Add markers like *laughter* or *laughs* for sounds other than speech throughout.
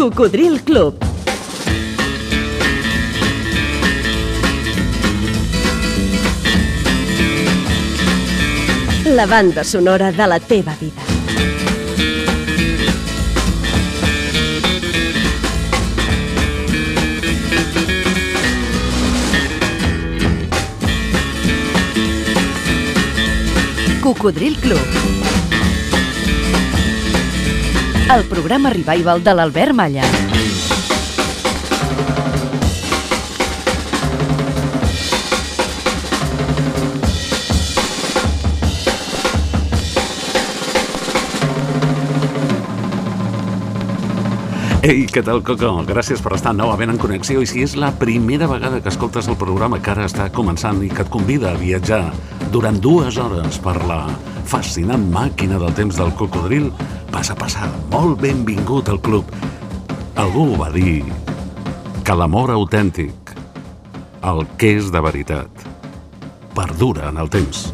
Cocodril Club. La banda sonora de la teva vida. Cocodril Club. El programa revival de l'Albert Malla. Ei, què tal, Coco? Gràcies per estar novament en connexió i si és la primera vegada que escoltes el programa que ara està començant i que et convida a viatjar durant dues hores per la fascinant màquina del temps del cocodril, passa, passa, molt benvingut al club. Algú va dir que l'amor autèntic, el que és de veritat, perdura en el temps.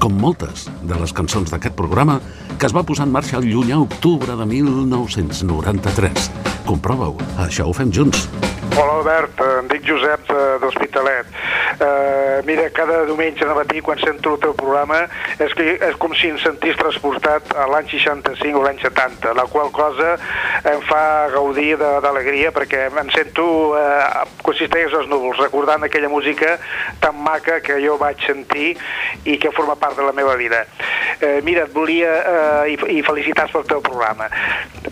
Com moltes de les cançons d'aquest programa que es va posar en marxa el llunyà octubre de 1993. Comprova-ho, això ho fem junts. Hola Albert, em dic Josep eh, d'Hospitalet. Uh, mira, cada diumenge de matí quan sento el teu programa és, que, és com si em sentís transportat a l'any 65 o l'any 70, la qual cosa em fa gaudir d'alegria perquè em sento uh, consisteix als núvols, recordant aquella música tan maca que jo vaig sentir i que forma part de la meva vida. Uh, mira, et volia, uh, i, i felicitats pel teu programa,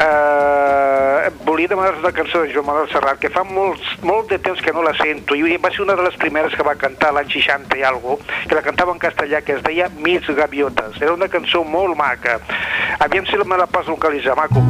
uh, volia demanar una cançó de Joan Manuel Serrat que fa molts, molt de temps que no la sento i va ser una de les primeres que va cantar l'any 60 i algo, que la cantava en castellà que es deia Mis Gaviotes. Era una cançó molt maca. Aviam si me la pots localitzar, maco.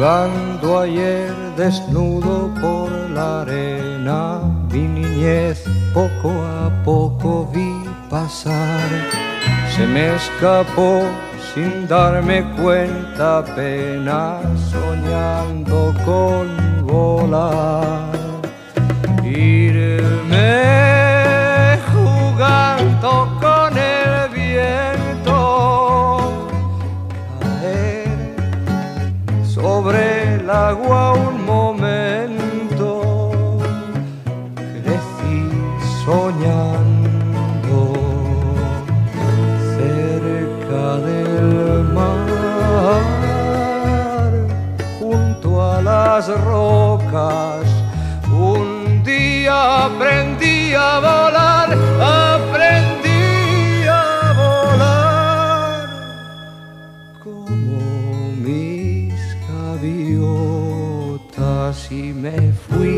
Jugando ayer desnudo por la arena, mi niñez poco a poco vi pasar. Se me escapó sin darme cuenta apenas soñando con volar. Irme jugando con el viento, caer sobre el agua un las rocas. Un día aprendí a volar, aprendí a volar como mis gaviotas y me fui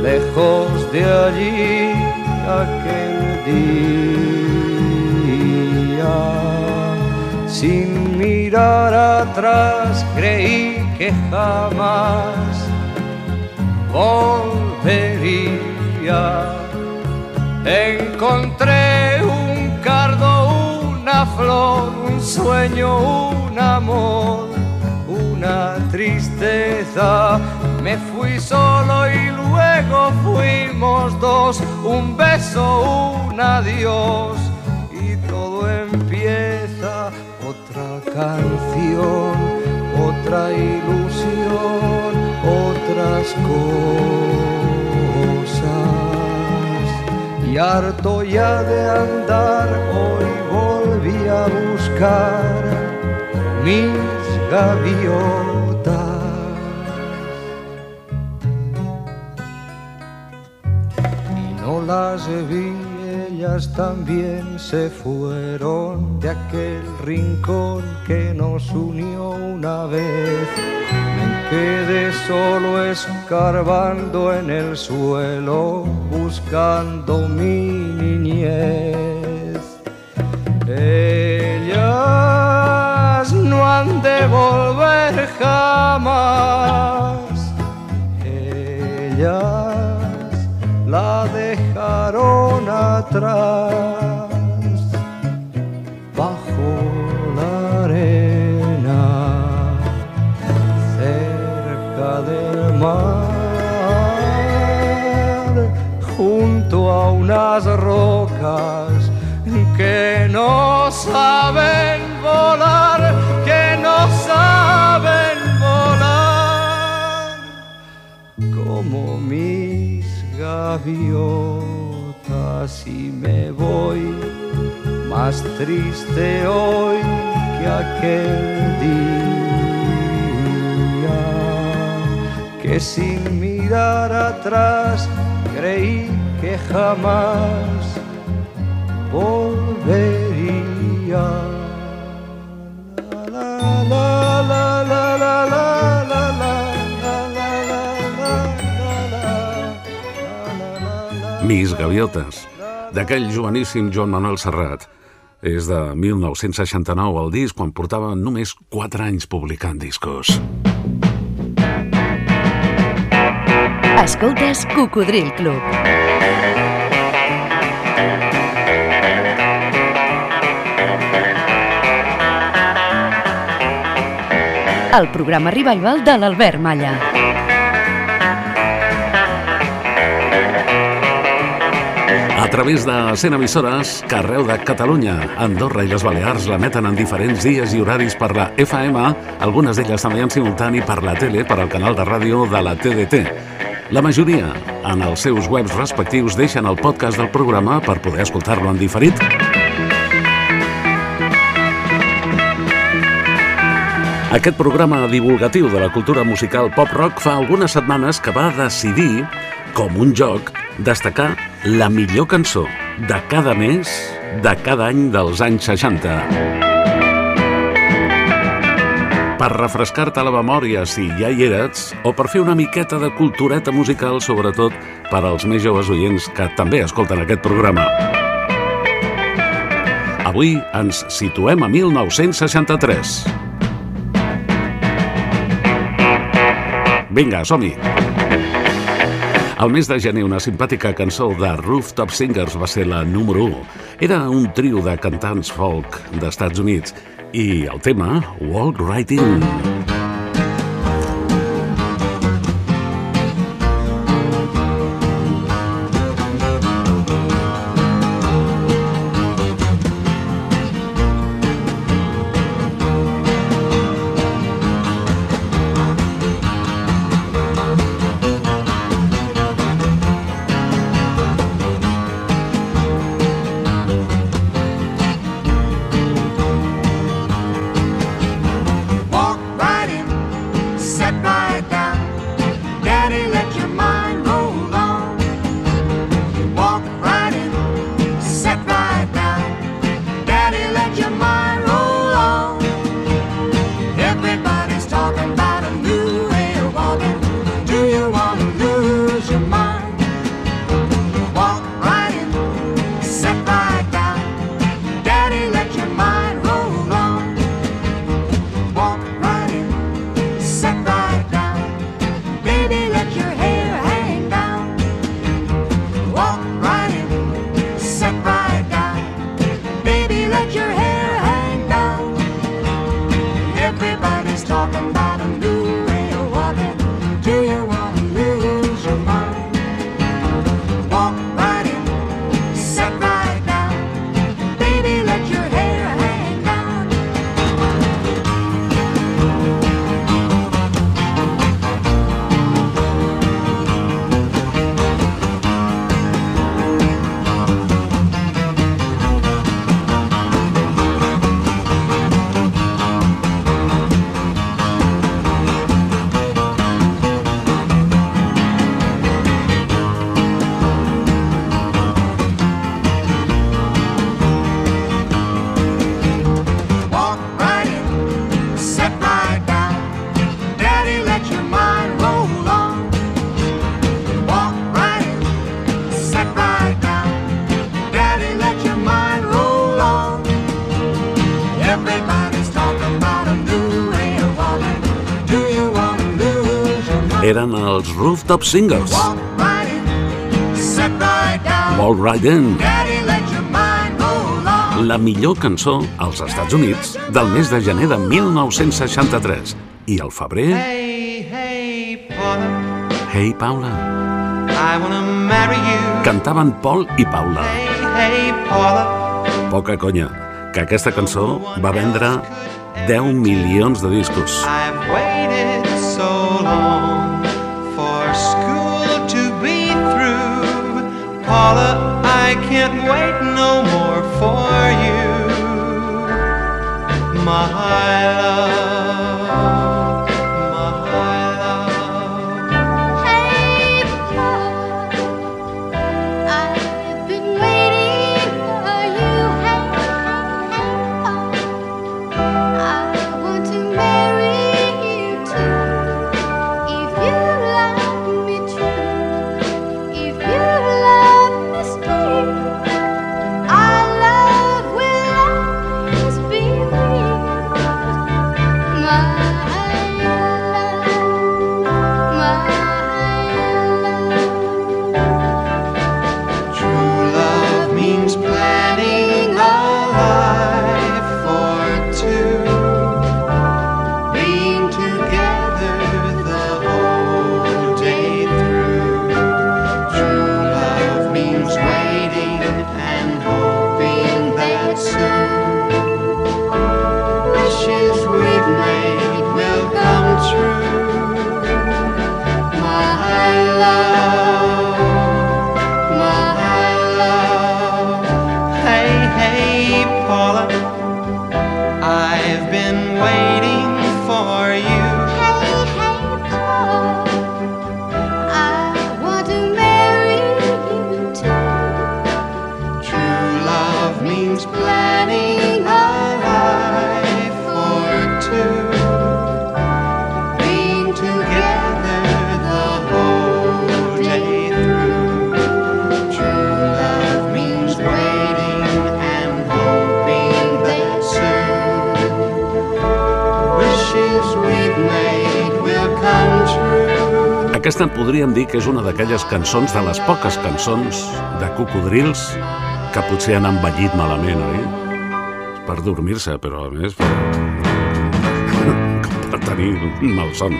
lejos de allí aquel día. Sin mirar atrás creí que jamás volvería. Encontré un cardo, una flor, un sueño, un amor, una tristeza. Me fui solo y luego fuimos dos, un beso, un adiós. Y todo empieza otra canción, otra ilusión, otras cosas. Y harto ya de andar, hoy volví a buscar mis gaviotas. Y no las vi, también se fueron de aquel rincón que nos unió una vez. Me quedé solo escarbando en el suelo, buscando mi niñez. Ellas no han de volver jamás. Ellas la dejaron atrás bajo la arena cerca del mar junto a unas rocas que no saben volar, que no saben volar, como mis gaviotas y me voy más triste hoy que aquel día, que sin mirar atrás creí que jamás volvería. La, Mis gaviotes, d'aquell joveníssim Joan Manuel Serrat. És de 1969 el disc, quan portava només 4 anys publicant discos. Escoltes Cocodril Club. El programa revival de l'Albert Malla. Través de 100 emissores que arreu de Catalunya, Andorra i les Balears l'emeten en diferents dies i horaris per la FM, algunes d'elles també en simultani per la tele, per al canal de ràdio de la TDT. La majoria, en els seus webs respectius, deixen el podcast del programa per poder escoltar-lo en diferit. Aquest programa divulgatiu de la cultura musical pop-rock fa algunes setmanes que va decidir, com un joc, destacar la millor cançó de cada mes de cada any dels anys 60. Per refrescar-te la memòria si ja hi eres, o per fer una miqueta de cultureta musical, sobretot per als més joves oients que també escolten aquest programa. Avui ens situem a 1963. Vinga, som-hi! Al mes de gener, una simpàtica cançó de Rooftop Singers va ser la número 1. Era un trio de cantants folk d'Estats Units i el tema Walk Right In. Your mind roll on. La millor cançó als Estats Units del mes de gener de 1963. I al febrer... Hey, hey, Paula, Hey, Paula, I wanna marry you. Cantaven Paul i Paula. Hey, hey, Paula. Poca conya, que aquesta cançó va vendre 10 milions de discos. I've My Aquesta podríem dir que és una d'aquelles cançons, de les poques cançons de cocodrils que potser han envellit malament, oi? Per dormir-se, però a més per, *laughs* per tenir un malson.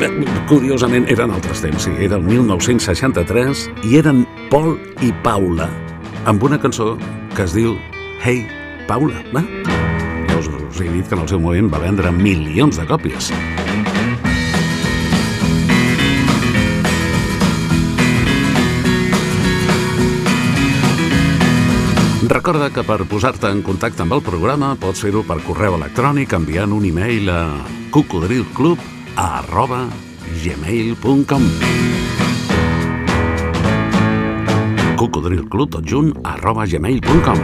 Bé, Curiosament, eren altres temps, sí. Era el 1963 i eren Paul i Paula amb una cançó que es diu Hey, Paula. Va? Ja us, us he dit que en el seu moment va vendre milions de còpies. Recorda que per posar-te en contacte amb el programa pots fer-ho per correu electrònic enviant un e-mail a cocodrilclub arroba gmail.com cocodrilclub tot junt arroba gmail.com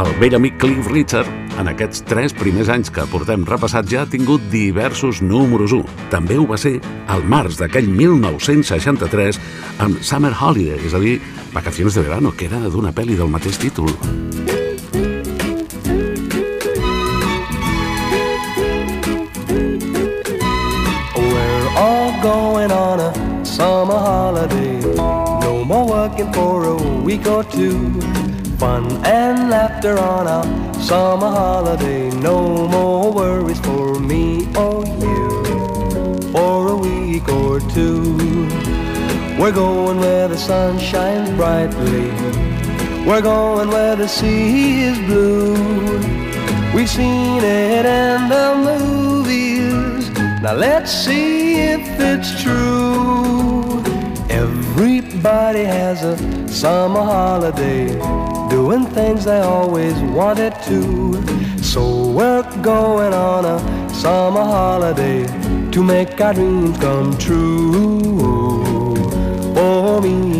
El vell amic Cliff Richard, en aquests tres primers anys que portem repassat, ja ha tingut diversos números 1. També ho va ser al març d'aquell 1963 amb Summer Holiday, és a dir, Vacaciones de Verano, que era d'una pel·li del mateix títol. We're all going on a summer holiday. No more working for a week or two. Fun and laughter on our summer holiday. No more worries for me or you for a week or two. We're going where the sun shines brightly. We're going where the sea is blue. We've seen it in the movies. Now let's see if it's true. Everybody has a summer holiday, doing things they always wanted to. So we're going on a summer holiday to make our dreams come true. For me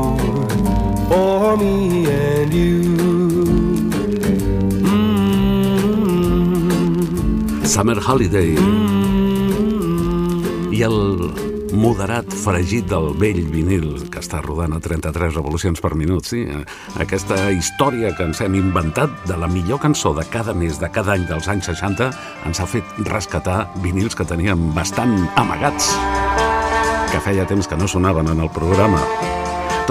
for me and you. Mm. Summer Holiday. I el moderat fregit del vell vinil que està rodant a 33 revolucions per minut, sí? Aquesta història que ens hem inventat de la millor cançó de cada mes, de cada any dels anys 60, ens ha fet rescatar vinils que teníem bastant amagats, que feia temps que no sonaven en el programa.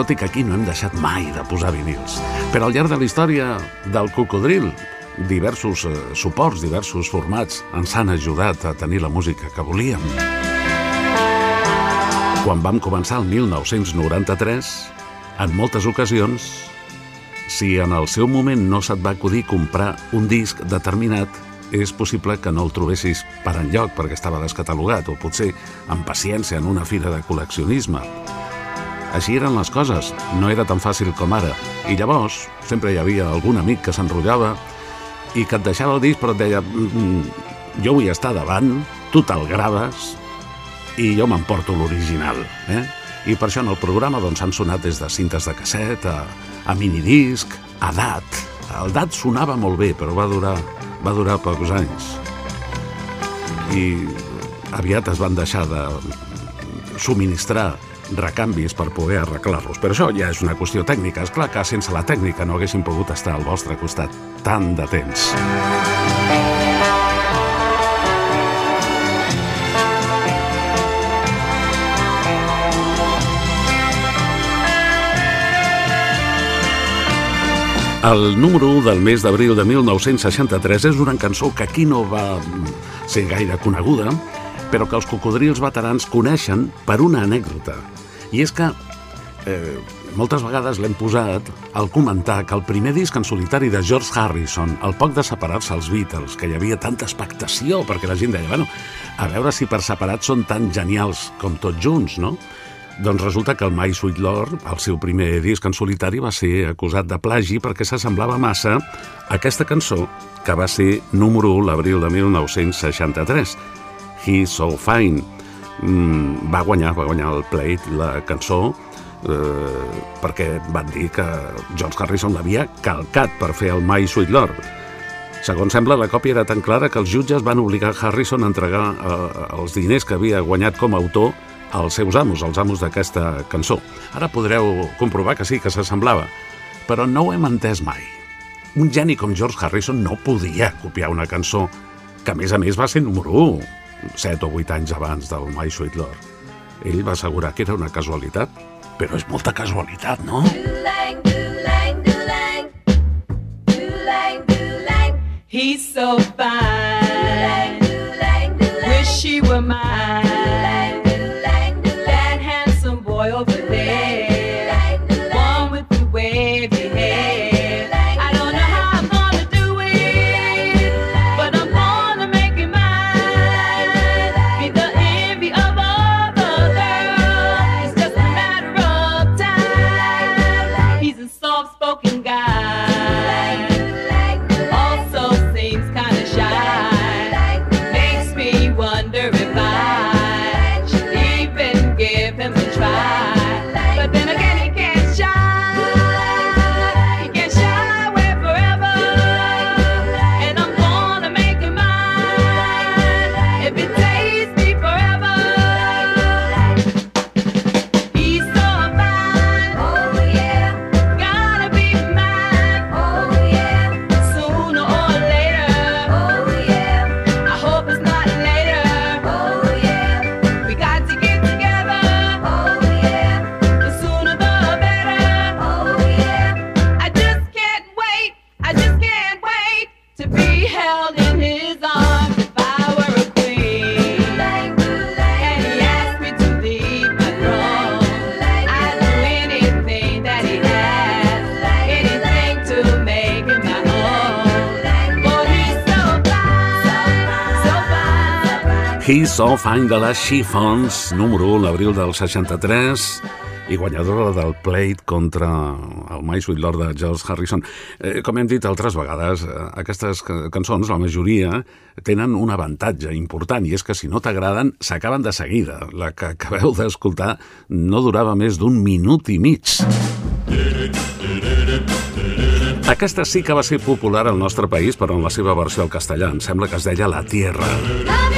Tot i que aquí no hem deixat mai de posar vinils. Però al llarg de la història del cocodril, diversos eh, suports, diversos formats ens han ajudat a tenir la música que volíem. Quan vam començar el 1993, en moltes ocasions, si en el seu moment no se't va acudir comprar un disc determinat, és possible que no el trobessis per enlloc perquè estava descatalogat o potser amb paciència en una fira de col·leccionisme. Així eren les coses, no era tan fàcil com ara. I llavors sempre hi havia algun amic que s'enrotllava i que et deixava el disc però et deia "Mm, mm, jo vull estar davant, tu te'l graves i jo m'emporto l'original. Eh? I per això en el programa doncs, sonat des de cintes de casset a, a minidisc, a DAT. El DAT sonava molt bé, però va durar, va durar pocs anys. I aviat es van deixar de subministrar recanvis per poder arreglar-los. Però això ja és una qüestió tècnica. És clar que sense la tècnica no haguessin pogut estar al vostre costat tant de temps. El número 1 del mes d'abril de 1963 és una cançó que aquí no va ser gaire coneguda, però que els cocodrils veterans coneixen per una anècdota. I és que eh, moltes vegades l'hem posat al comentar que el primer disc en solitari de George Harrison, al poc de separar-se els Beatles, que hi havia tanta expectació, perquè la gent deia, bueno, a veure si per separat són tan genials com tots junts, no? Doncs resulta que el My Sweet Lord, el seu primer disc en solitari, va ser acusat de plagi perquè s'assemblava massa a aquesta cançó que va ser número 1 l'abril de 1963, He's So Fine. Mm, va guanyar, va guanyar el plate la cançó eh, perquè van dir que George Harrison l'havia calcat per fer el My Sweet Lord. Segons sembla, la còpia era tan clara que els jutges van obligar Harrison a entregar eh, els diners que havia guanyat com a autor als seus amos, als amos d'aquesta cançó. Ara podreu comprovar que sí, que s'assemblava, però no ho hem entès mai. Un geni com George Harrison no podia copiar una cançó que, a més a més, va ser número 1, 7 o 8 anys abans del My Sweet Lord. Ell va assegurar que era una casualitat, però és molta casualitat, no? Doo-lang, doo-lang, doo-lang. Doo-lang, doo-lang. He's so fine. Wish she were mine. Fine. He's So Fine de les Chiffons, número 1 l'abril del 63, i guanyadora del Plate contra el My Sweet Lord de George Harrison. Eh, com hem dit altres vegades, eh, aquestes ca- cançons, la majoria, tenen un avantatge important i és que si no t'agraden, s'acaben de seguida. La que acabeu d'escoltar no durava més d'un minut i mig. Aquesta sí que va ser popular al nostre país, però en la seva versió al castellà. Em sembla que es deia La Tierra. Love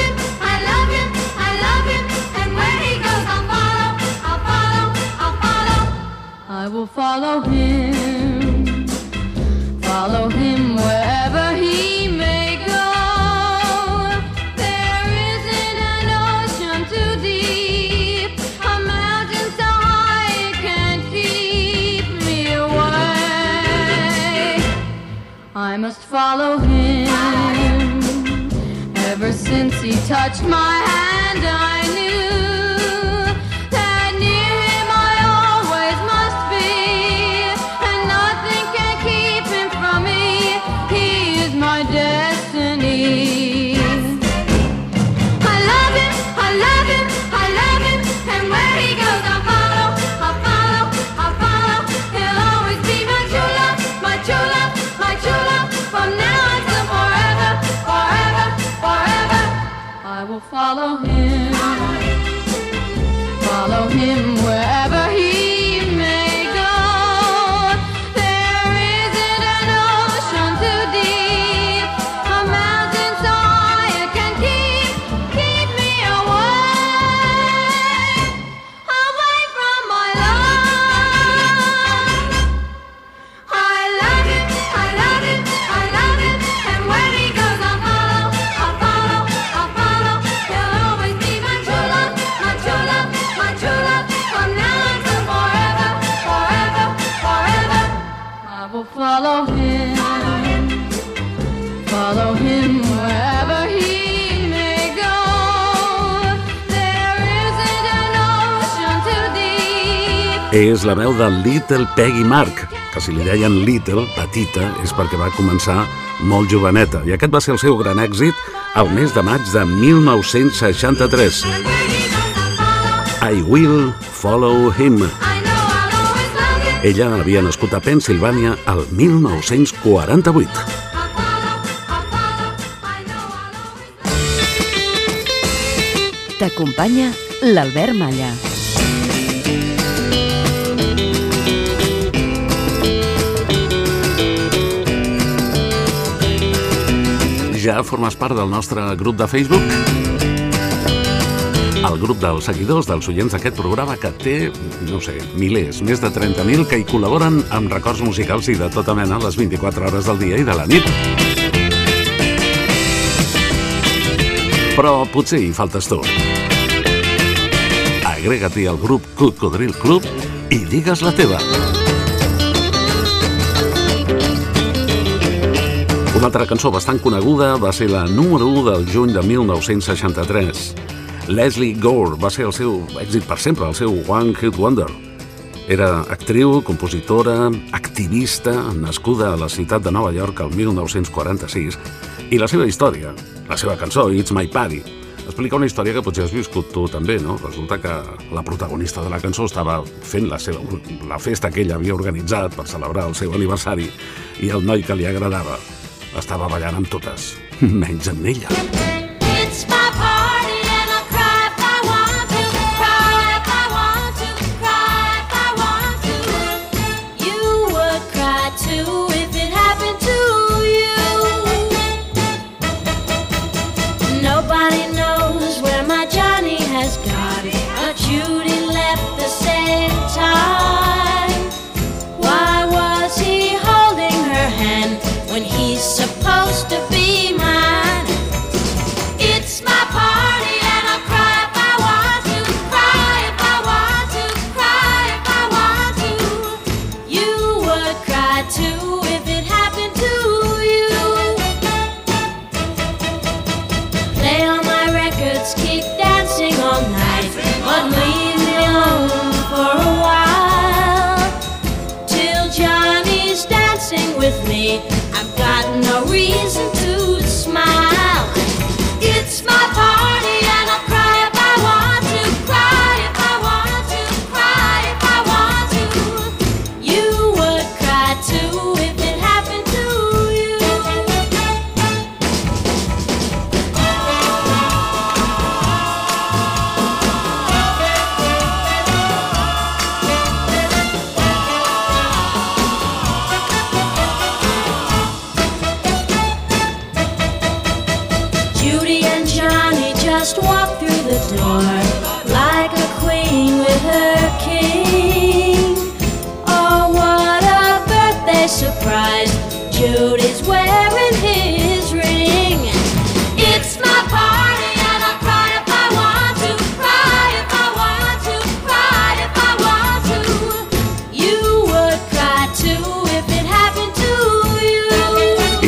És la veu de Little Peggy Mark, que si li deien Little, petita, és perquè va començar molt joveneta. I aquest va ser el seu gran èxit al mes de maig de 1963. I Will Follow Him. Ella havia nascut a Pensilvània el 1948. T'acompanya l'Albert Malla. Ja formes part del nostre grup de Facebook? El grup dels seguidors dels oients d'aquest programa que té, no sé, milers, més de 30.000 que hi col·laboren amb records musicals i de tota mena les 24 hores del dia i de la nit. Però potser hi faltes tu. Agrega-t'hi al grup Cocodril Club i digues la teva. Una altra cançó bastant coneguda va ser la número 1 del juny de 1963. Leslie Gore va ser el seu èxit per sempre, el seu One Hit Wonder. Era actriu, compositora, activista, nascuda a la ciutat de Nova York el 1946, i la seva història, la seva cançó, It's My Party, explica una història que potser has viscut tu també, no? Resulta que la protagonista de la cançó estava fent la, seva, la festa que ella havia organitzat per celebrar el seu aniversari i el noi que li agradava estava ballant amb totes, menys amb ella.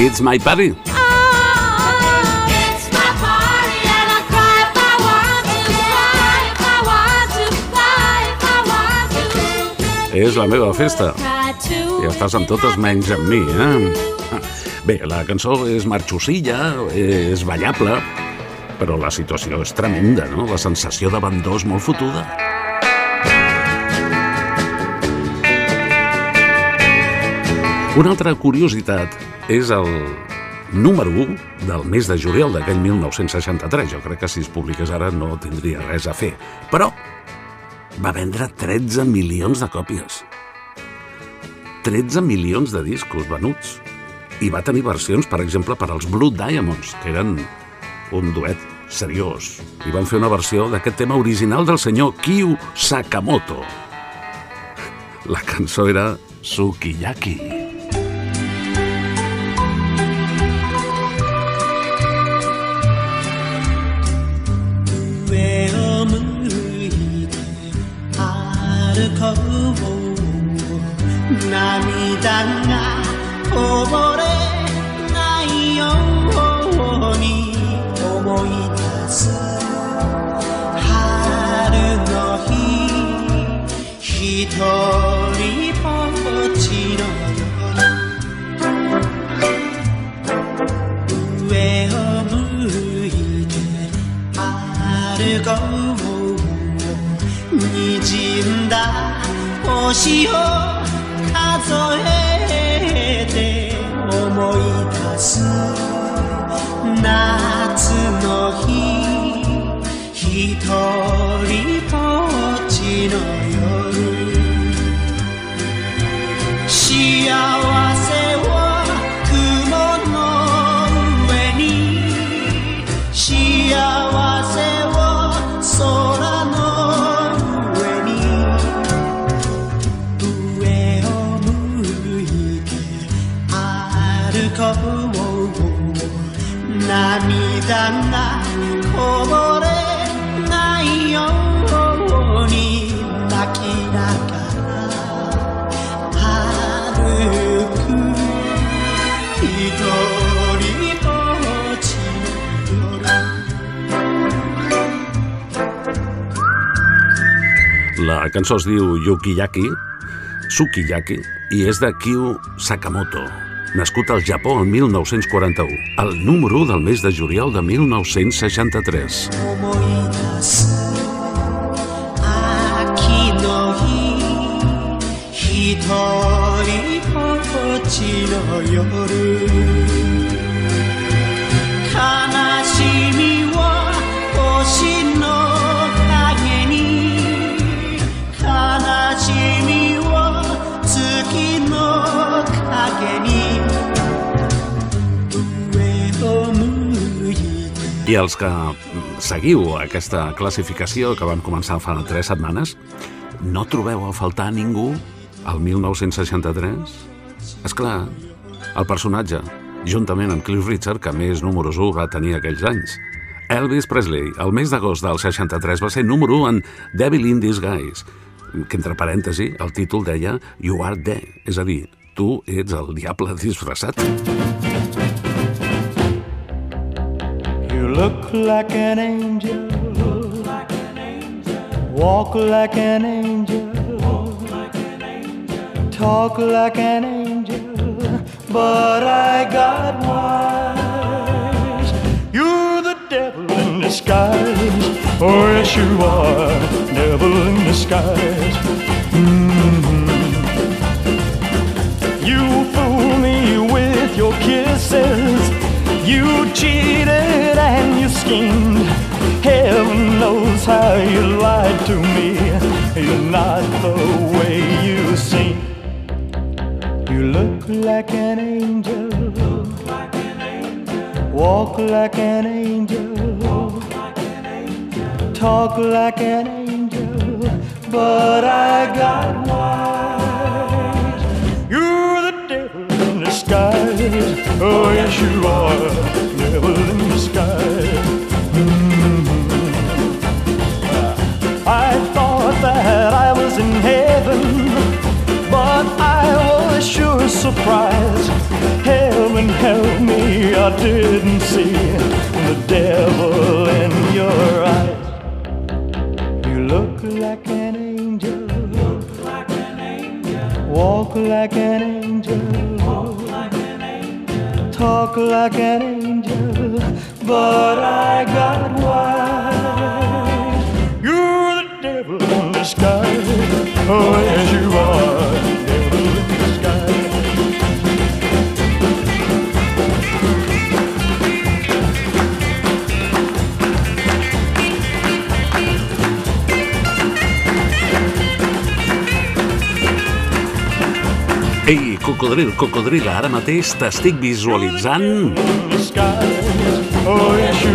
I want to. És la meva festa. Ja estàs amb totes menys amb mi, eh? *laughs* Bé, la cançó és marxosilla, és ballable, però la situació és tremenda, no? La sensació d'abandó és molt fotuda. Una altra curiositat és el número 1 del mes de juliol d'aquell 1963. Jo crec que si es publiqués ara no tindria res a fer. Però va vendre 13 milions de còpies. 13 milions de discos venuts. I va tenir versions, per exemple, per als Blue Diamonds, que eren un duet seriós. I van fer una versió d'aquest tema original del senyor Kyu Sakamoto. La cançó era Sukiyaki.「上涙がこぼれないように思い出す」「春の日一人ぼっちの夜上を向いて歩こう滲んだ星をえて思い出す夏の日一人ぼっちの夜。幸せ La cançó es diu Yukiyaki, Sukiyaki, i és de Kyu Sakamoto, nascut al Japó el 1941, el número 1 del mes de juliol de 1963. 思 I els que seguiu aquesta classificació que vam començar fa tres setmanes, no trobeu a faltar ningú al 1963? És clar, el personatge, juntament amb Cliff Richard, que més números 1 va tenir aquells anys. Elvis Presley, el mes d'agost del 63, va ser número 1 en Devil in Disguise, que entre parèntesi el títol deia You Are There, és a dir, tu ets el diable disfressat. Look like an angel. Walk like an angel. Talk like an angel. But I got wise. You're the devil in disguise. Oh, yes, you are. Devil in disguise. Mhm. You fool me with your kisses. You cheated and you schemed. Heaven knows how you lied to me. You're not the way you seem. You look like an angel. walk like an angel, talk like an angel, but I got wise. Oh, yes, you are. Devil in disguise. I thought that I was in heaven, but I was sure surprised. Heaven help me, I didn't see the devil in your eyes. You look like an angel, walk like an angel, talk like an angel, but I got wise. You're the devil in disguise. Oh, yes, you are. Ei, cocodril, cocodril, ara mateix t'estic visualitzant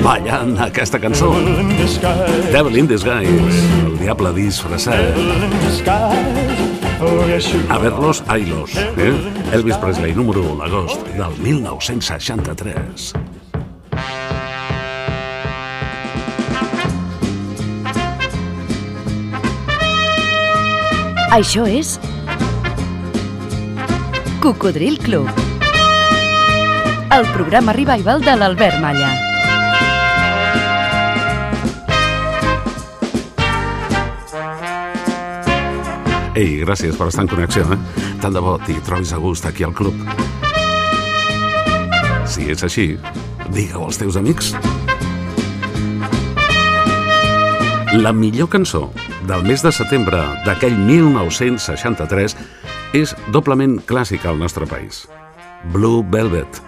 ballant aquesta cançó. Devil in Disguise, el diable disfressat. A verlos, ailos. Eh? Elvis Presley, número 1, l'agost del 1963. Això és Cocodril Club. El programa revival de l'Albert Malla. Ei, gràcies per estar en connexió, eh? Tant de bo t'hi trobis a gust aquí al club. Si és així, digue-ho als teus amics. La millor cançó del mes de setembre d'aquell 1963 és doblement clàssica al nostre país. Blue Velvet.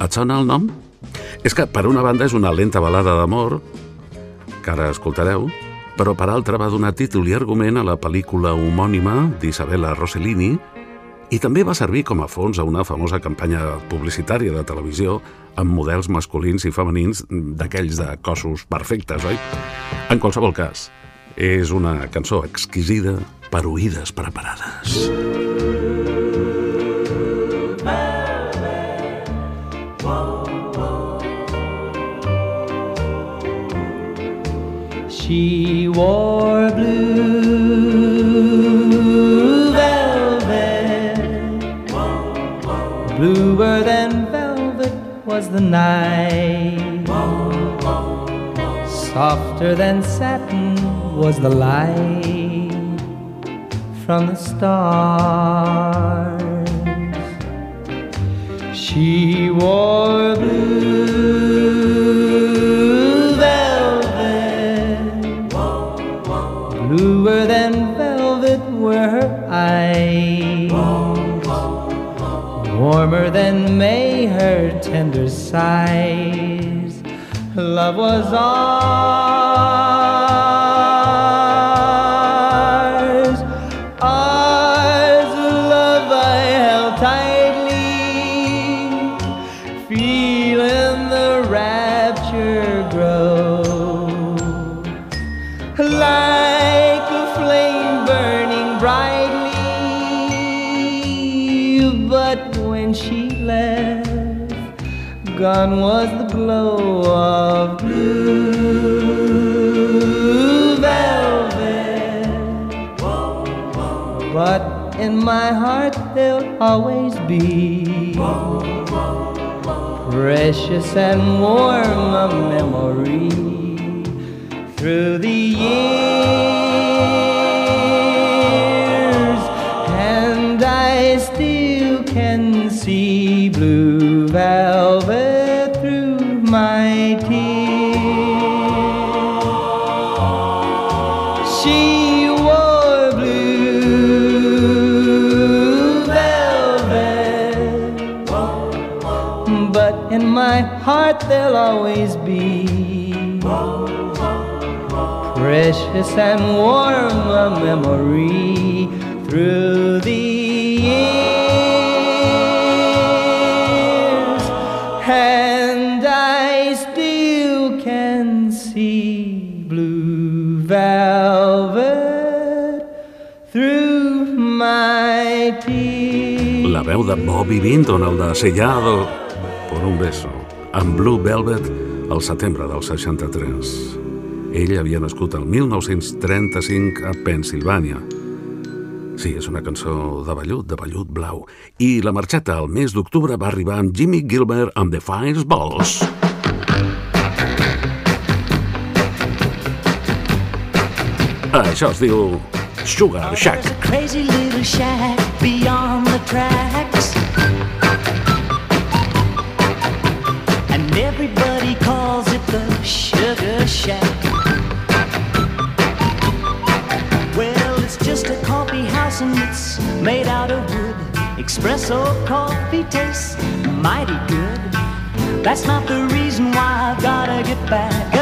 Et sona el nom? És que, per una banda, és una lenta balada d'amor, que ara escoltareu, però per altra va donar títol i argument a la pel·lícula homònima d'Isabella Rossellini i també va servir com a fons a una famosa campanya publicitària de televisió amb models masculins i femenins d'aquells de cossos perfectes, oi? En qualsevol cas, és una cançó exquisida per oïdes preparades. She wore blue bluer than velvet was the night, softer than satin was the light from the stars. She wore blue velvet, bluer than velvet were her eyes, warmer than May her tender sighs. Love was ours, was the glow of blue velvet. But in my heart there'll always be precious and warm a memory through the years, heart there'll always be precious and warm a memory through the years. And I still can see blue velvet through my tears. La veu de Bobby Vinton, el de Sellado por un beso, amb Blue Velvet al setembre del 63. Ell havia nascut el 1935 a Pensilvània. Sí, és una cançó de vellut, de vellut blau. I la marxeta al mes d'octubre va arribar amb Jimmy Gilbert amb The Fireballs. Això es diu Sugar Shack. A crazy little shack beyond the tracks. Shack. Well, it's just a coffee house and it's made out of wood. Espresso coffee tastes mighty good. That's not the reason why I've gotta get back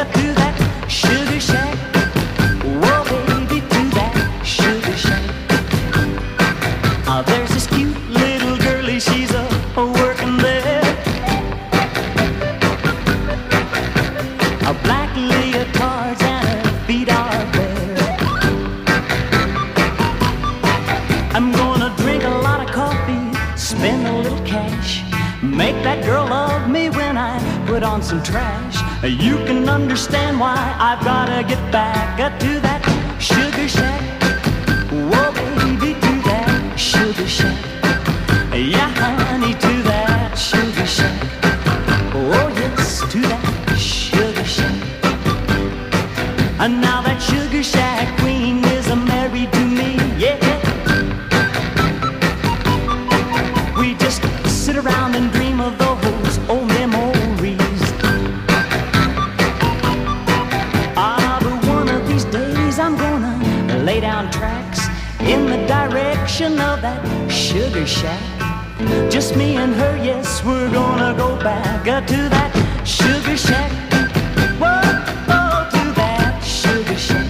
cash, make that girl love me when I put on some trash. You can understand why I've gotta get back uh, to that sugar shack. Whoa, baby, to that sugar shack. Yeah, honey, to that sugar shack. Oh, yes, to that sugar shack. And now sugar shack. Just me and her, yes, we're gonna go back uh, to that sugar shack. Whoa, to that sugar shack.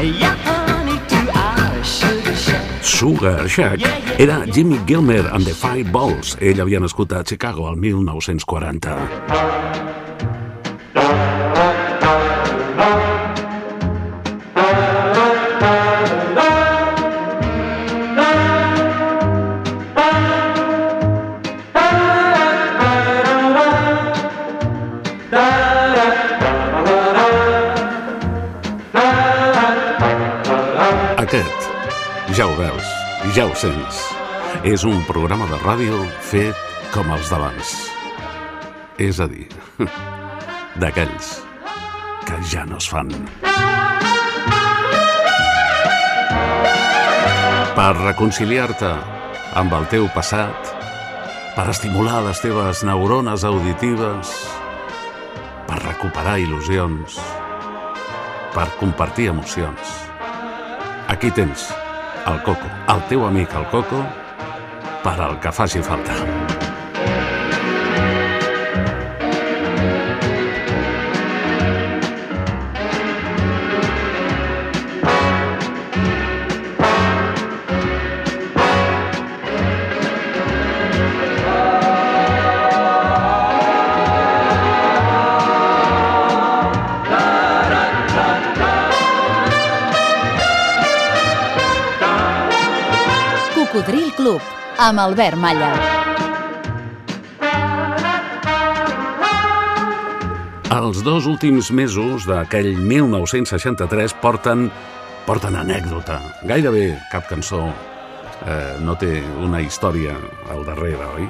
Yeah, honey, to our sugar shack. Sugar Shack era Jimmy Gilmer and the Fireballs. Ell havia nascut a Chicago el 1940. Ja ho sents, és un programa de ràdio fet com els d'abans. És a dir, *laughs* d'aquells que ja no es fan. Per reconciliar-te amb el teu passat, per estimular les teves neurones auditives, per recuperar il·lusions, per compartir emocions. Aquí tens el Coco, el teu amic el Coco, per al que faci falta. Amb Albert Malla. Els dos últims mesos d'aquell 1963 porten, porten anècdota. Gairebé cap cançó eh, no té una història al darrere, oi?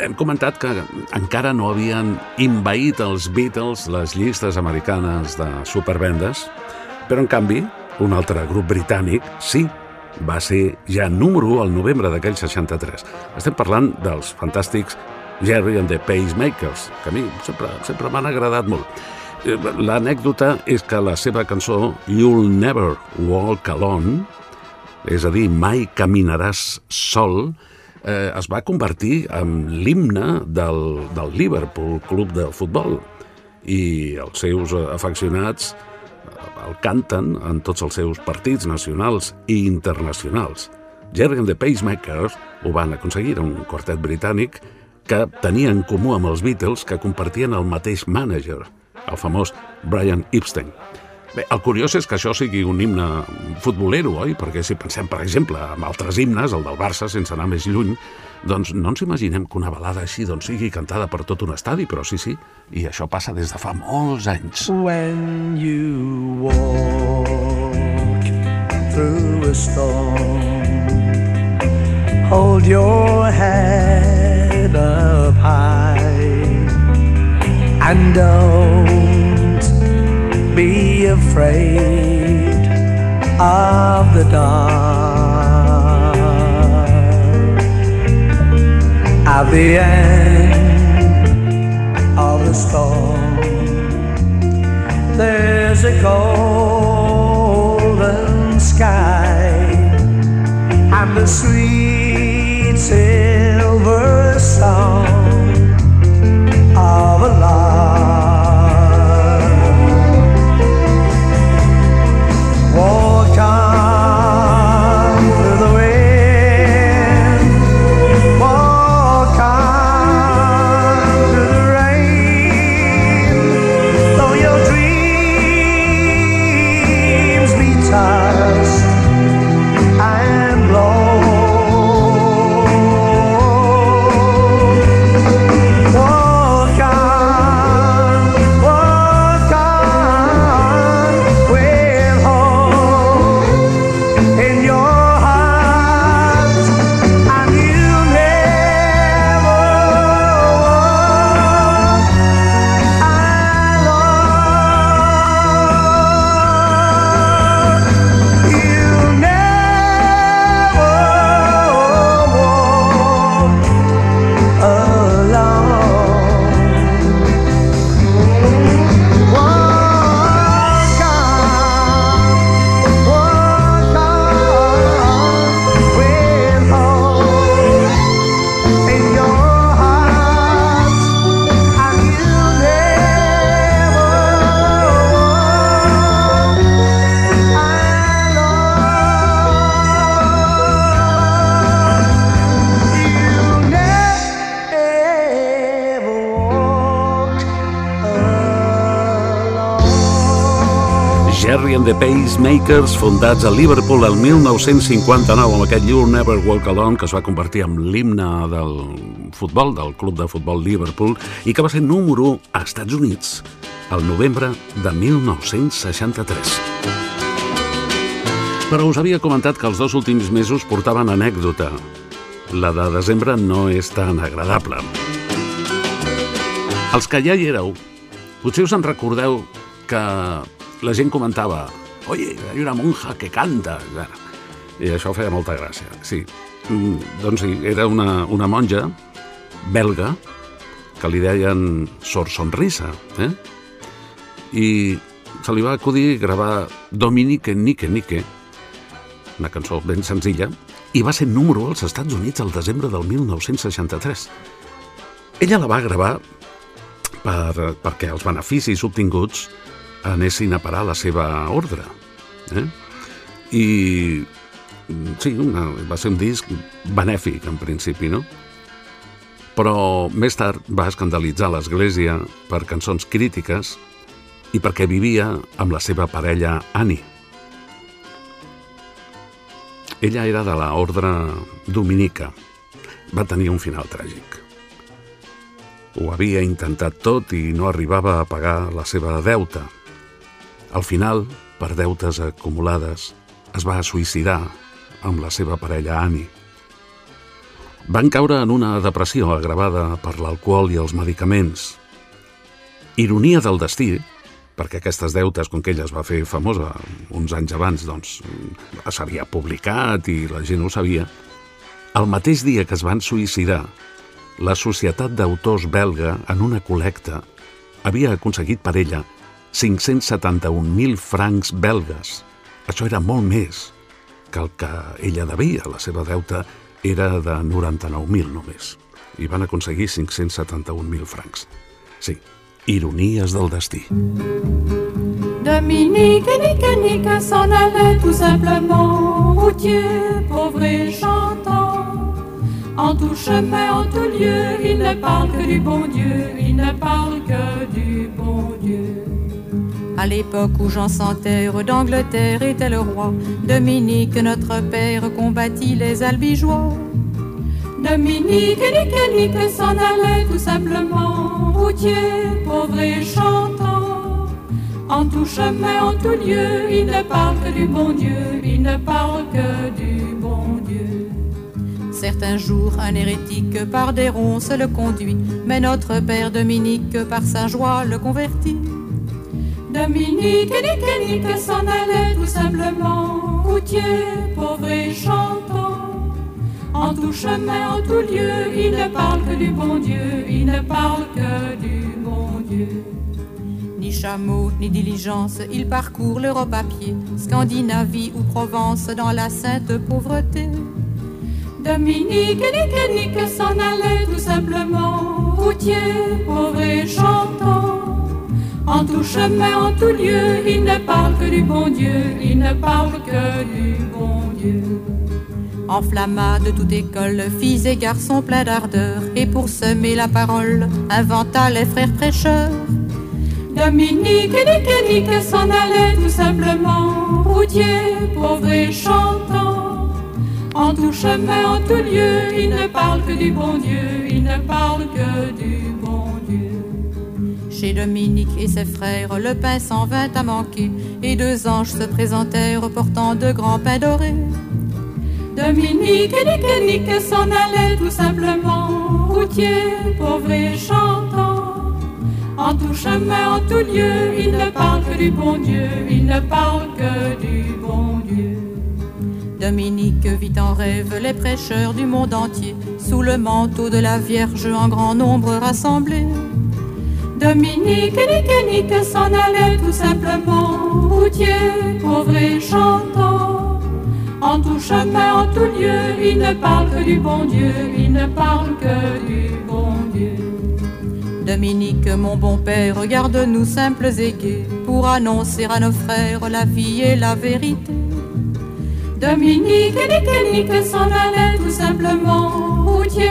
Hem comentat que encara no havien invaït els Beatles les llistes americanes de supervendes, però en canvi, un altre grup britànic, sí, va ser ja número 1 al novembre d'aquell 63. Estem parlant dels fantàstics Jerry and the Pacemakers, que a mi sempre, sempre m'han agradat molt. Eh, L'anècdota és que la seva cançó You'll Never Walk Alone, és a dir, Mai caminaràs sol, eh, es va convertir en l'himne del, del Liverpool Club de Futbol i els seus afeccionats el canten en tots els seus partits nacionals i internacionals. Jerry and the Pacemakers ho van aconseguir, un quartet britànic que tenia en comú amb els Beatles que compartien el mateix mànager, el famós Brian Epstein. Bé, el curiós és que això sigui un himne futbolero, oi? Perquè si pensem, per exemple, en altres himnes, el del Barça, sense anar més lluny, doncs no ens imaginem que una balada així doncs, sigui cantada per tot un estadi, però sí, sí, i això passa des de fa molts anys. When you walk through a storm, hold your head up high and don't be afraid of the dark. At the end of the storm, there's a golden sky and the sweet silver song of a lark. The Pacemakers, fundats a Liverpool el 1959 amb aquest You Never Walk Alone, que es va convertir en l'himne del futbol, del club de futbol Liverpool, i que va ser número 1 als Estats Units el novembre de 1963. Però us havia comentat que els dos últims mesos portaven anècdota. La de desembre no és tan agradable. Els que ja hi éreu, potser us en recordeu que la gent comentava Oye, hay una monja que canta. I això feia molta gràcia, sí. Mm, doncs sí, era una, una monja belga que li deien Sor Sonrisa, eh? I se li va acudir gravar Dominique Nike Nike, una cançó ben senzilla, i va ser número 1 als Estats Units el desembre del 1963. Ella la va gravar per, perquè els beneficis obtinguts anessin a parar la seva ordre. Eh? I sí, una, va ser un disc benèfic en principi, no? Però més tard va escandalitzar l'Església per cançons crítiques i perquè vivia amb la seva parella Annie. Ella era de la ordre dominica. Va tenir un final tràgic. Ho havia intentat tot i no arribava a pagar la seva deuta. Al final, per deutes acumulades, es va suïcidar amb la seva parella Annie. Van caure en una depressió agravada per l'alcohol i els medicaments. Ironia del destí, perquè aquestes deutes, com que ella es va fer famosa uns anys abans, doncs s'havia publicat i la gent ho sabia, el mateix dia que es van suïcidar, la Societat d'Autors belga, en una col·lecta, havia aconseguit per ella 571.000 francs belgues. Això era molt més que el que ella devia. La seva deuta era de 99.000 només. I van aconseguir 571.000 francs. Sí, ironies del destí. Dominique, Nique, Nique s'en allait tout simplement, routier, pauvre et chantant. En tout chemin, en tout lieu, il ne parle que du bon Dieu, il ne parle que du bon Dieu. À l'époque où Jean sans terre d'Angleterre était le roi, Dominique, notre père, combattit les albigeois. Dominique, nique, nique, s'en allait tout simplement, routier, pauvre et chantant. En tout chemin, en tout lieu, il ne parle que du bon Dieu, il ne parle que du bon Dieu. Certains jours, un hérétique par des ronces le conduit, mais notre père Dominique par sa joie le convertit. Dominique, nique, nique, s'en allait tout simplement, routier, pauvre et chantant. En tout chemin, en tout lieu, il ne parle que du bon Dieu, il ne parle que du bon Dieu. Ni chameau, ni diligence, il parcourt l'Europe à pied, Scandinavie ou Provence dans la sainte pauvreté. Dominique, nique, nique, s'en allait tout simplement, routier, pauvre et chantant. En tout chemin, en tout lieu, il ne parle que du bon Dieu, il ne parle que du bon Dieu. Enflamma de toute école, filles et garçons pleins d'ardeur, et pour semer la parole, inventa les frères prêcheurs. Dominique, nique, nique, s'en allait tout simplement, routier, pauvre et chantant. En tout chemin, en tout lieu, il ne parle que du bon Dieu, il ne parle que du. Chez Dominique et ses frères, le pain s'en vint à manquer, et deux anges se présentèrent portant de grands pains dorés. Dominique, nique, nique, s'en allait tout simplement, routier, pauvre et chantant. En tout chemin, en tout lieu, il ne parle que du bon Dieu, il ne parle que du bon Dieu. Dominique vit en rêve les prêcheurs du monde entier, sous le manteau de la Vierge en grand nombre rassemblés. Dominique, nique, nique, s'en allait tout simplement, routier, pauvre et chantant. En tout chemin, en tout lieu, il ne parle que du bon Dieu, il ne parle que du bon Dieu. Dominique, mon bon père, regarde-nous simples et gais, pour annoncer à nos frères la vie et la vérité. Dominique, nique, nique, s'en allait tout simplement, routier,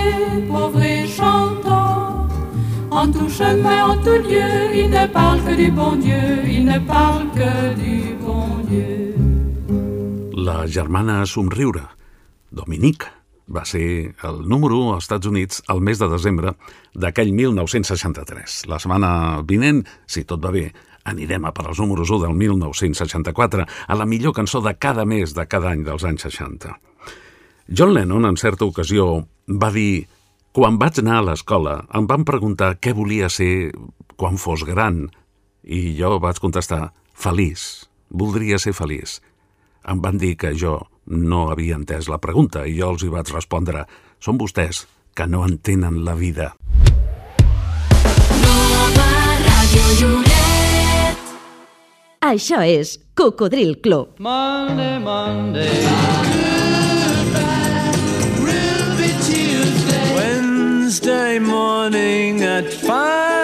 pauvre et chantant. En tout chemin, en tout lieu, il ne parle que du bon Dieu, il ne parle que du bon Dieu. La germana somriure, Dominique, va ser el número 1 als Estats Units el mes de desembre d'aquell 1963. La setmana vinent, si tot va bé, anirem a per als números 1 del 1964, a la millor cançó de cada mes de cada any dels anys 60. John Lennon, en certa ocasió, va dir quan vaig anar a l'escola em van preguntar què volia ser quan fos gran i jo vaig contestar feliç, voldria ser feliç. Em van dir que jo no havia entès la pregunta i jo els hi vaig respondre són vostès que no entenen la vida. Això és Cocodril Club. Monday, Monday. Wednesday morning at five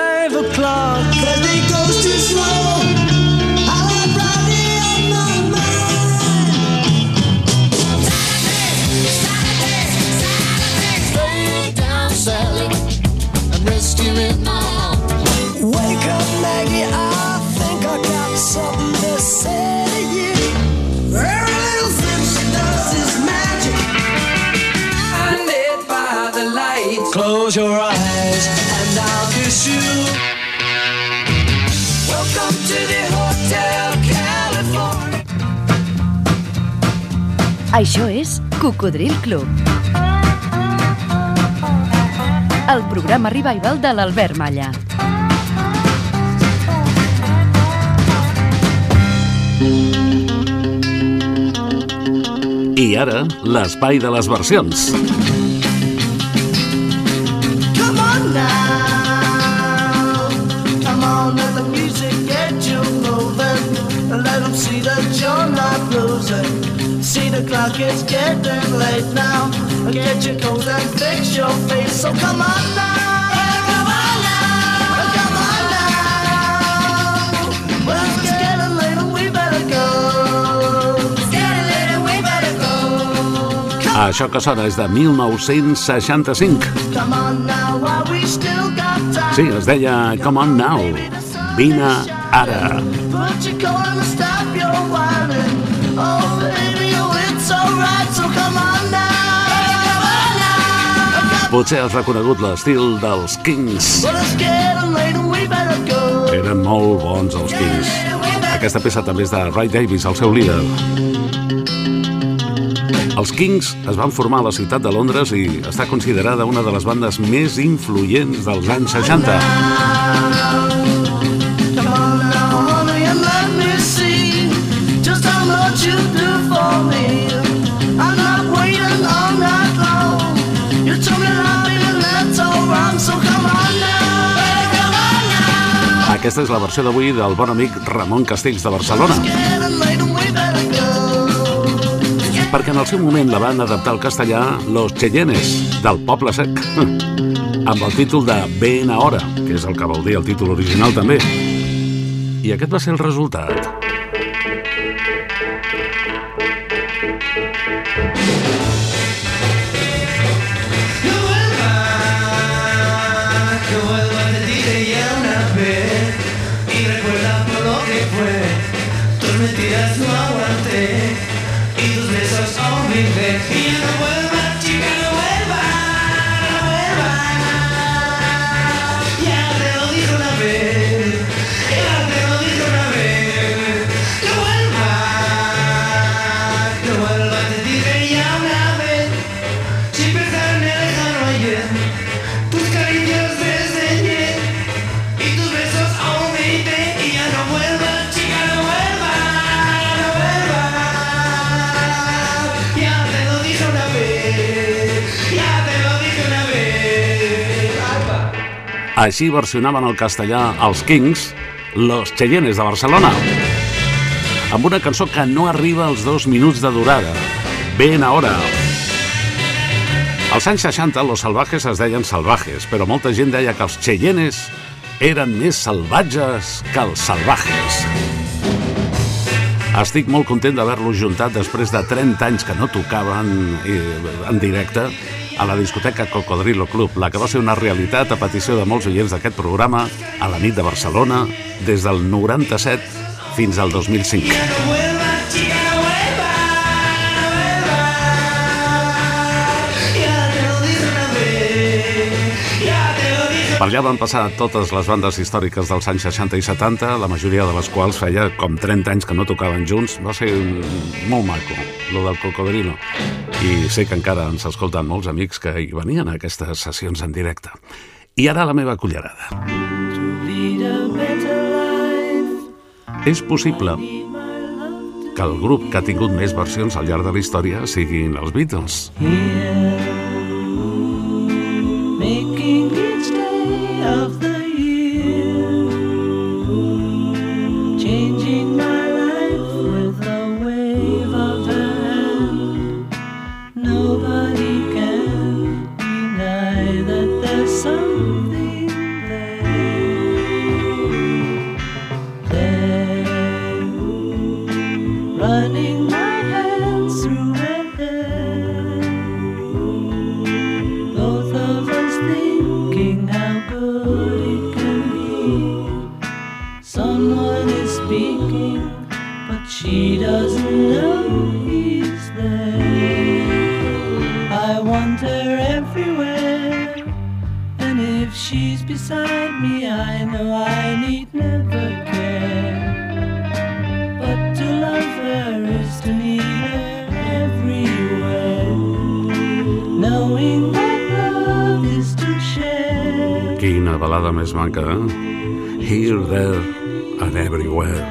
Això és Cocodril Club. El programa revival de l'Albert Malla. I ara, l'espai de les versions. Come on now. See the clock is getting late now. Get your coat and fix your face. So come on now. Come on now. Come on now. Well, it's getting late and we better go. It's getting late and we better go. Això que sona és de 1965. Come on now, while we still got time. Sí, es deia Come on now, vine ara. Put your coat and stop your whining. Oh, Potser has reconegut l'estil dels Kings. Eren molt bons els Kings. Aquesta peça també és de Ray Davis, el seu líder. Els Kings es van formar a la ciutat de Londres i està considerada una de les bandes més influents dels anys 60. Aquesta és la versió d'avui del bon amic Ramon Castells de Barcelona. Perquè en el seu moment la van adaptar al castellà Los Cheyennes, del Poble Sec, *laughs* amb el títol de Ben hora, que és el que vol dir el títol original també. I aquest va ser el resultat. Així versionaven el castellà els Kings, Los Cheyennes de Barcelona, amb una cançó que no arriba als dos minuts de durada. Ben a hora. Als anys 60, los salvajes es deien salvajes, però molta gent deia que els Cheyennes eren més salvatges que els salvajes. Estic molt content d'haver-los juntat després de 30 anys que no tocaven en directe a la discoteca Cocodrilo Club, la que va ser una realitat a petició de molts oients d'aquest programa a la nit de Barcelona des del 97 fins al 2005. Per allà van passar totes les bandes històriques dels anys 60 i 70, la majoria de les quals feia com 30 anys que no tocaven junts. Va ser molt maco, lo del Cocodrilo. I sé que encara ens escolten molts amics que hi venien a aquestes sessions en directe. I ara la meva cullerada. És possible que el grup que ha tingut més versions al llarg de la història siguin els Beatles. Making each day of the balada més maca, eh? Here, there and everywhere.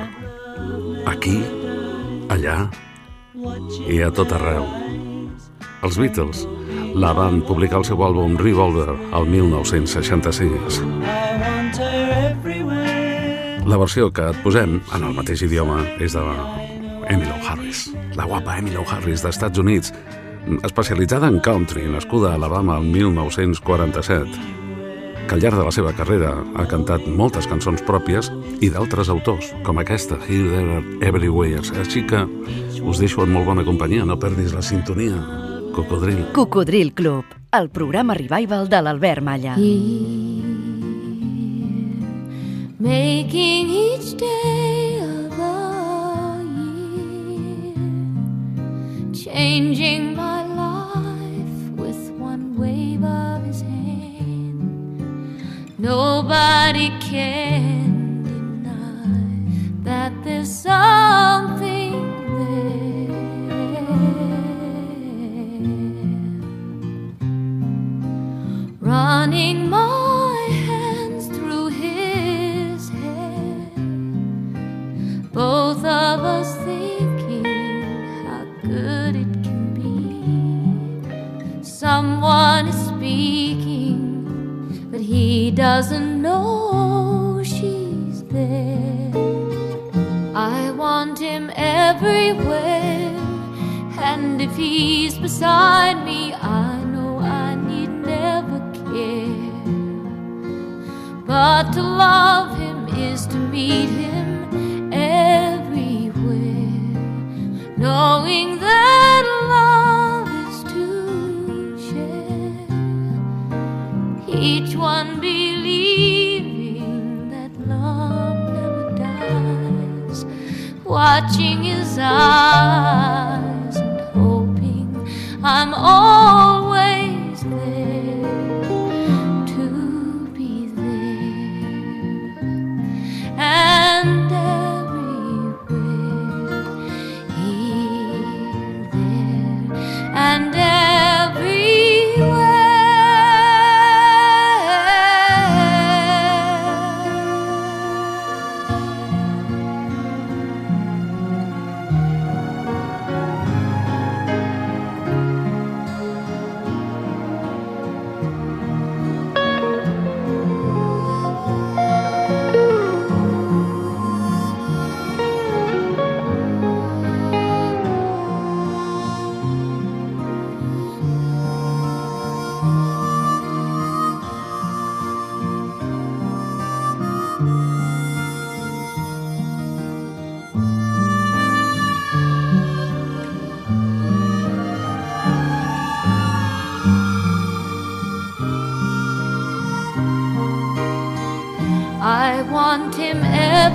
Aquí, allà i a tot arreu. Els Beatles la van publicar al seu àlbum Revolver el 1966. I want her everywhere. La versió que et posem en el mateix idioma és de Emily Harris, la guapa Emily Harris d'Estats Units, especialitzada en country, nascuda a Alabama el 1947 que al llarg de la seva carrera ha cantat moltes cançons pròpies i d'altres autors, com aquesta, Here, There, Everywhere. Així que us deixo en molt bona companyia, no perdis la sintonia. Cocodril. Cocodril Club, el programa revival de l'Albert Malla. making each day of the year, changing my life with one wave of his hand. Nobody can deny that there's something there. Running doesn't know she's there. I want him everywhere, and if he's beside me, I know I need never care. But to love him is to meet him everywhere, knowing that love is to share. Each one believing watching his eyes and hoping I'm always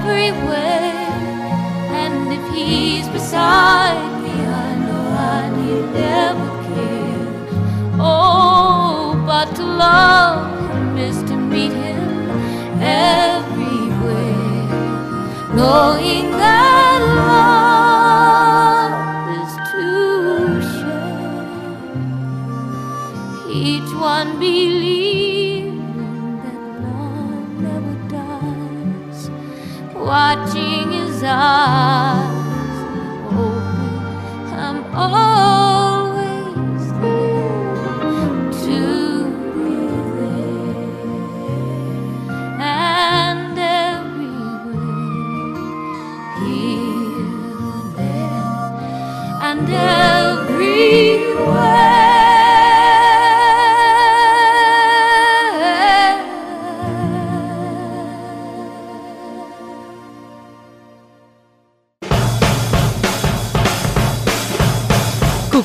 everywhere, and if he's beside me, I know I need never care. Oh, but to love him is to meet him everywhere, knowing that love is to share. Each one believing watching his eyes, hoping I'm always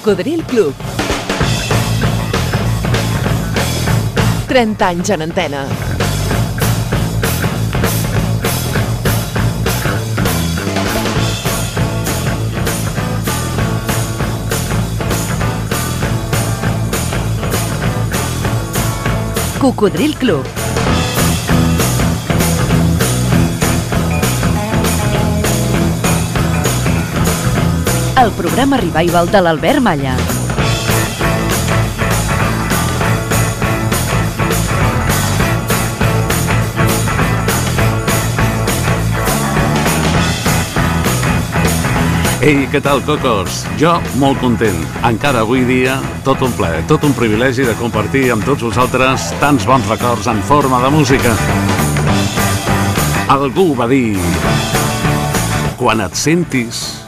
Cocodril Club. 30 anys en antena. Cocodril Club. El programa revival de l'Albert Malla. Ei, què tal, cocos? Jo molt content. Encara avui dia, tot un ple, tot un privilegi de compartir amb tots vosaltres tants bons records en forma de música. Algú va dir... Quan et sentis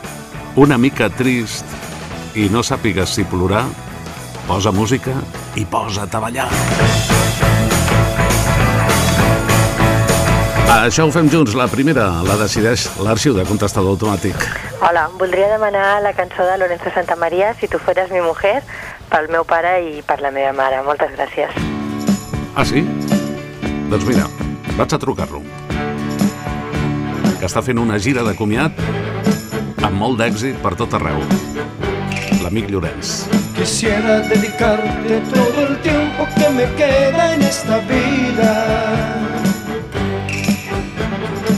una mica trist i no sàpigues si plorar, posa música i posa't a ballar. Això ho fem junts. La primera la decideix l'arxiu de contestador automàtic. Hola, voldria demanar la cançó de Lorenzo Santamaría, Si tu fueras mi mujer, pel meu pare i per la meva mare. Moltes gràcies. Ah, sí? Doncs mira, vaig a trucar-lo. Que està fent una gira de comiat amb molt d'èxit per tot arreu. L'amic Llorenç. Quisiera dedicarte todo el tiempo que me queda en esta vida.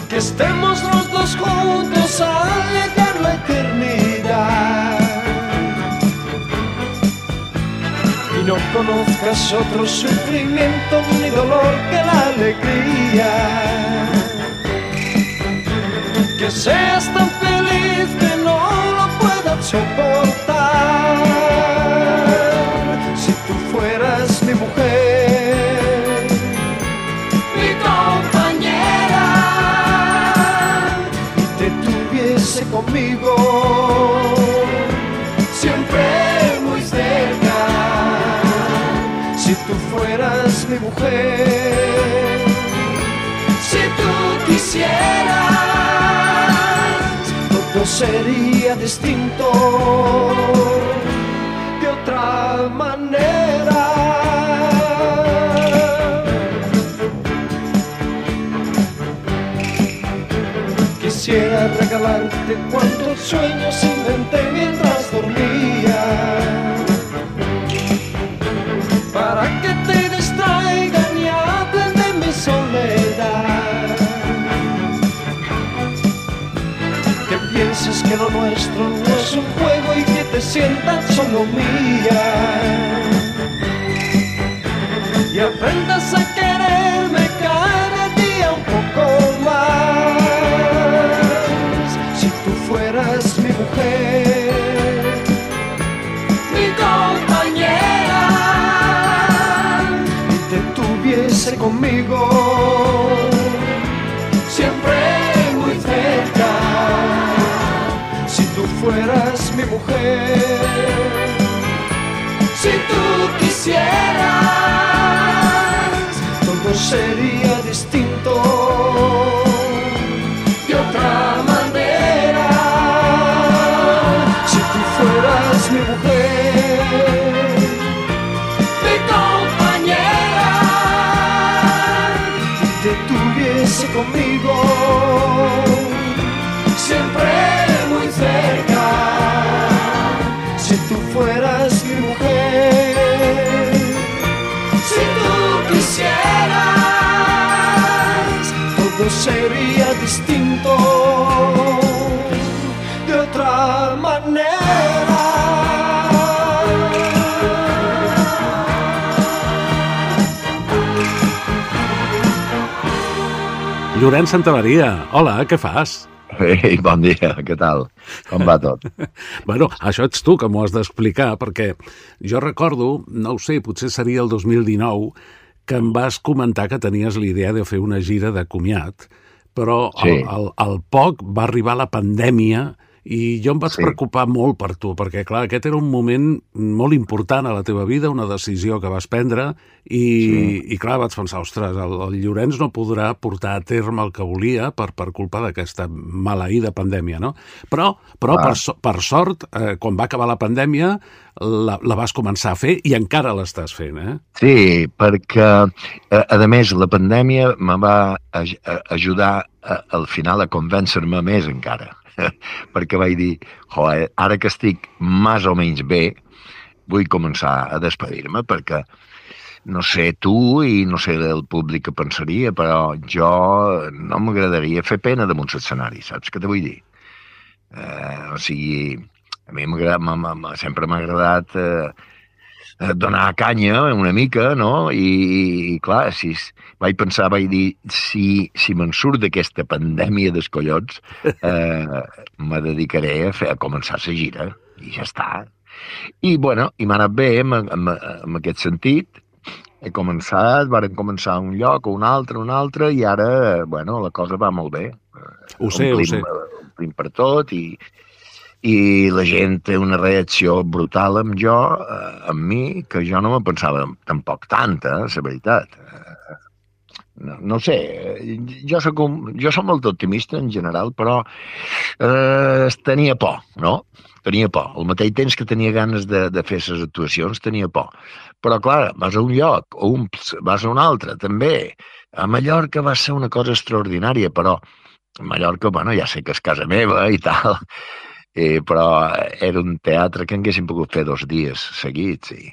Que estemos los dos juntos al llegar la eternidad. Y no conozcas otro sufrimiento ni dolor que la alegría. Que seas tan que no lo puedas soportar. Si tú fueras mi mujer, mi compañera, y te tuviese conmigo, siempre muy cerca. Si tú fueras mi mujer, si tú quisieras sería distinto de otra manera. Quisiera regalarte cuantos sueños inventé nuestro no es un juego y que te sientas solo mía. Y aprendas a quererme si tú quisieras, todo sería Llorenç Santamaria, hola, què fas? Ei, bon dia, què tal? Com va tot? *laughs* bueno, això ets tu que m'ho has d'explicar, perquè jo recordo, no ho sé, potser seria el 2019, que em vas comentar que tenies la idea de fer una gira de comiat, però Sí. al, al, al poc va arribar la pandèmia i jo em vaig Sí. preocupar molt per tu, perquè, clar, aquest era un moment molt important a la teva vida, una decisió que vas prendre, i, Sí. i clar, vaig pensar, ostres, el, el Llorenç no podrà portar a terme el que volia per, per culpa d'aquesta maleïda pandèmia, no? Però, però Clar. per, so- per sort, eh, quan va acabar la pandèmia, la, la vas començar a fer i encara l'estàs fent, eh? Sí, perquè, a, a més, la pandèmia me va aj a, ajudar a, al final a convèncer-me més encara. *laughs* perquè vaig dir, joder, ara que estic més o menys bé, vull començar a despedir-me, perquè no sé tu i no sé el públic que pensaria, però jo no m'agradaria fer pena damunt l'escenari, saps què te vull dir? Eh, o sigui, a mi m'agrada- sempre m'ha agradat eh, donar canya una mica, no? I, i clar, si, vaig pensar, vaig dir, si, si me'n surt d'aquesta pandèmia dels collons, *laughs* eh, me dedicaré a, fer, a començar la gira, i ja està. I, bueno, i m'ha anat bé en, en, en aquest sentit. He començat, varen començar un lloc, un altre, un altre, i ara, eh, bueno, la cosa va molt bé. Ho sé, ho sé. Omplim per tot i, i la gent té una reacció brutal amb jo, eh, amb mi, que jo no me pensava tampoc tanta, la veritat. Eh, no, no sé, eh, jo soc, un, jo soc molt optimista en general, però eh, tenia por, no? Tenia por. Al mateix temps que tenia ganes de, de fer les actuacions, tenia por. Però, clar, vas a un lloc, o un, vas a un altre, també. A Mallorca va ser una cosa extraordinària, però a Mallorca, bueno, ja sé que és casa meva i tal, eh, però era un teatre que haguéssim pogut fer dos dies seguits. I...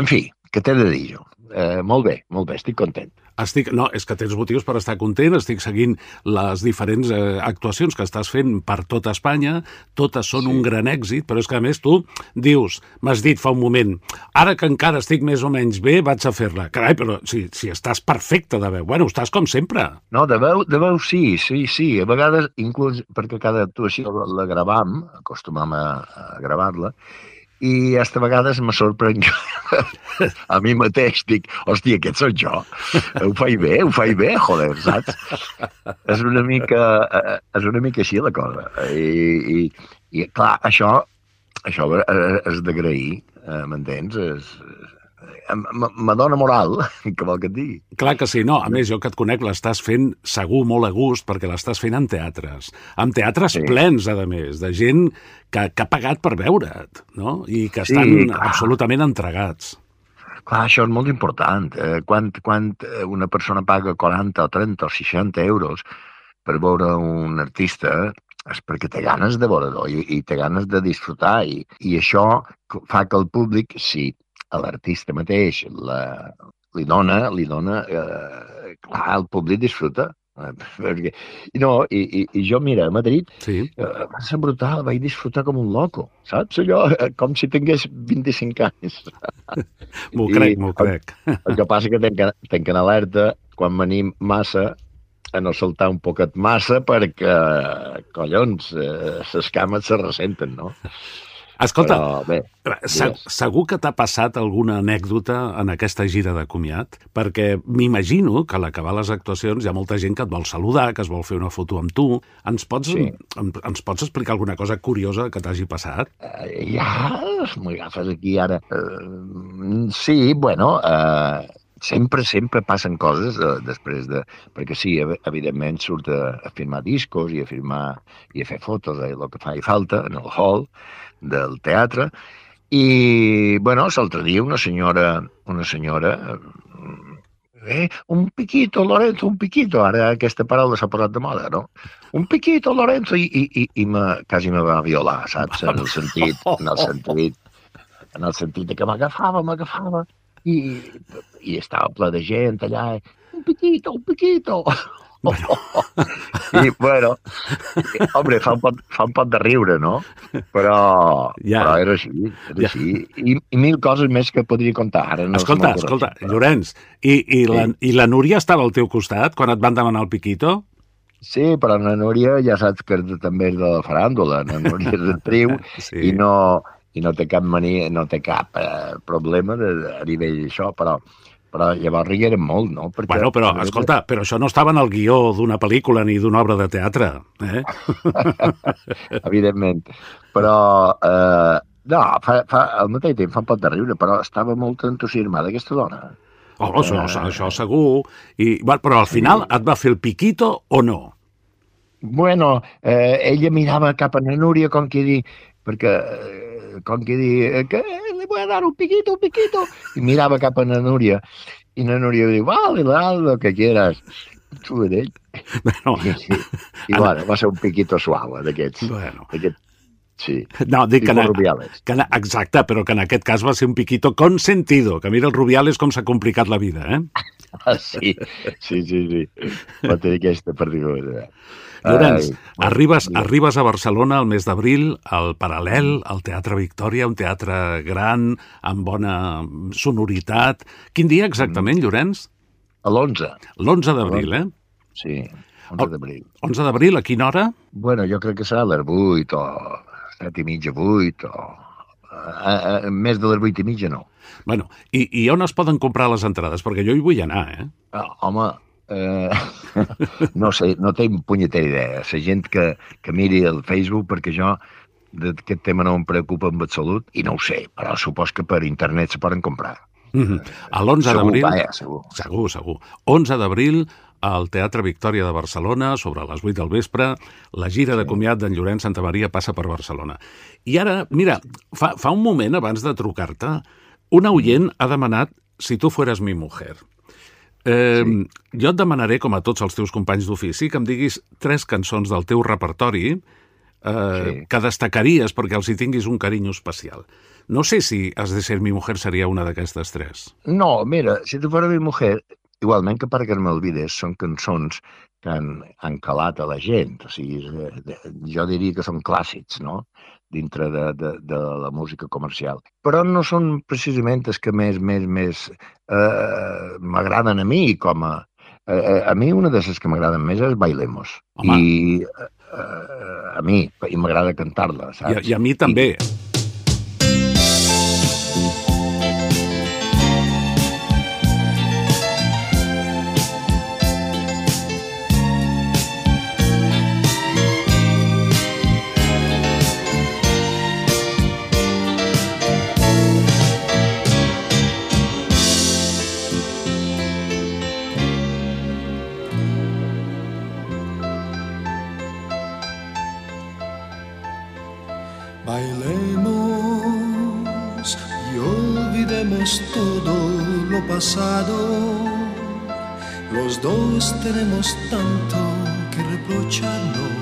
En fi, què t'he de dir jo? Eh, molt bé, molt bé, estic content. Estic, no, és que tens motius per estar content, estic seguint les diferents eh, actuacions que estàs fent per tota Espanya, totes són sí. un gran èxit, però és que a més tu dius, m'has dit fa un moment, ara que encara estic més o menys bé, vaig a fer-la. Carai, però si, si estàs perfecte de veu, bueno, estàs com sempre. No, de veu, de veu sí, sí, sí. A vegades, inclús perquè cada actuació la gravam, acostumam a, a gravar-la, i hasta a vegades me sorprenc *laughs* a mi mateix, dic, hòstia, aquest sóc jo. Ho faig bé, ho faig bé, joder, saps? És una mica, eh, és una mica així la cosa. I, i, i clar, això, això és d'agrair, eh, m'entens? És, me dona moral, *laughs* que vol que et digui. Clar que sí, no. A més, jo que et conec, l'estàs fent segur molt a gust, perquè l'estàs fent en teatres. En teatres sí. plens, a més, de gent que, que ha pagat per veure't, no? I que Sí, estan clar. absolutament entregats. Clar, això és molt important. Eh, quan, quan eh, una persona paga 40 o 30 o 60 euros per veure un artista, és perquè té ganes de veure-lo i, i té ganes de disfrutar. I, I això fa que el públic, si a l'artista mateix la, li dona, li dona eh, clar, el públic disfruta. Eh, *laughs* Perquè, no, i, i, i jo, mira, a Madrid sí. eh, va ser brutal, vaig disfrutar com un loco, saps? Allò, eh, com si tingués 25 anys. *laughs* M'ho crec, m'ho el- crec. El que passa que tenc, tenc en alerta quan venim massa a no saltar un poquet massa perquè, collons, eh, cames se ressenten, no? Escolta, Però, bé, Se digues. segur que t'ha passat alguna anècdota en aquesta gira de comiat? Perquè m'imagino que a l'acabar les actuacions hi ha molta gent que et vol saludar, que es vol fer una foto amb tu. Ens pots, Sí. em, ens pots explicar alguna cosa curiosa que t'hagi passat? Eh, ja, m'agafes aquí ara. Eh, sí, bueno, eh, sempre, sempre passen coses eh, després de... Perquè sí, ev- evidentment surt a, a firmar discos i a firmar i a fer fotos de el que fa i falta en el hall del teatre. I, bueno, l'altre dia una senyora, una senyora Eh, un piquito, Lorenzo, un piquito. Ara aquesta paraula s'ha posat de moda, no? Un piquito, Lorenzo, i, i, i, i me, quasi me va violar, saps? En el sentit, en el sentit, en el sentit de que m'agafava, m'agafava, i, i estava ple de gent allà, un piquito, un piquito. *laughs* I, bueno, hombre, fa un, pot, fa un pot de riure, no? Però, Ja. però era així, era Ja. així. I, I mil coses més que podria contar. Ara no escolta, escolta, Llorenç, i, i, la, i la Núria estava al teu costat quan et van demanar el piquito? Sí, però la Núria ja saps que és- també és de la faràndula. La Núria és actriu *laughs* Sí. i no, i no té cap mania, no té cap eh, problema de, a nivell d'això, però, però llavors rigueren molt, no? Perquè, Bueno, però, escolta, però això no estava en el guió d'una pel·lícula ni d'una obra de teatre, eh? *laughs* Evidentment. Però, eh, no, fa, fa, al mateix temps fa un pot de riure, però estava molt entusiasmada aquesta dona. Oh, això, això segur. I, bueno, però al final et va fer el piquito o no? Bueno, eh, ella mirava cap a la Núria com que dir, perquè eh, com que dir, eh, que le voy a dar un piquito, un piquito, i mirava cap a la Núria, i la Núria diu, vale, vale, lo que quieras. Tu ell. Bueno, I, i, i bueno, va ser un piquito suau, d'aquests. Bueno. D'aquest, sí. No, dic que, en, que en, exacte, però que en aquest cas va ser un piquito consentido, que mira el Rubiales com s'ha complicat la vida, eh? Ah, sí, sí, sí, sí. Va tenir aquesta particularitat. Llorenç, Ai, arribes, mira. arribes a Barcelona el mes d'abril, al Paral·lel, al Teatre Victòria, un teatre gran, amb bona sonoritat. Quin dia exactament, Llorenç? A l'11. L'11 d'abril, eh? Sí, 11 d'abril. 11 d'abril, a quina hora? Bueno, jo crec que serà a les 8 o 7 i mitja, 8 o... A, a, més de les 8 i mitja no. Bueno, i, i on es poden comprar les entrades? Perquè jo hi vull anar, eh? Ah, home, eh, *laughs* no sé, no tinc punyetera idea. La gent que, que miri el Facebook, perquè jo d'aquest tema no em preocupa en absolut, i no ho sé, però supos que per internet se poden comprar. Mhm. A l'11 Segur, d'abril... vaja, segur. Segur, segur. 11 d'abril al Teatre Victòria de Barcelona, sobre les 8 del vespre, la gira de comiat d'en Llorenç Santa Maria passa per Barcelona. I ara, mira, fa, fa un moment, abans de trucar-te, una oient ha demanat si tu fueres mi mujer. Eh, sí. Jo et demanaré, com a tots els teus companys d'ofici, que em diguis tres cançons del teu repertori eh, sí. que destacaries perquè els hi tinguis un carinyo especial. No sé si Has de ser mi mujer seria una d'aquestes tres. No, mira, si tu fora mi mujer, igualment que perquè no m'olvides, són cançons que han, han calat a la gent. O sigui, jo diria que són clàssics, no?, dintre de, de, de la música comercial. Però no són precisament els que més, més, més eh, m'agraden a mi com a... Eh, a mi una de les que m'agraden més és Bailemos. Home. I eh, eh, a mi, i m'agrada cantar-la, I, saps? a- I a mi també. Bailemos pasado. Los dos tenemos tanto que reprocharnos.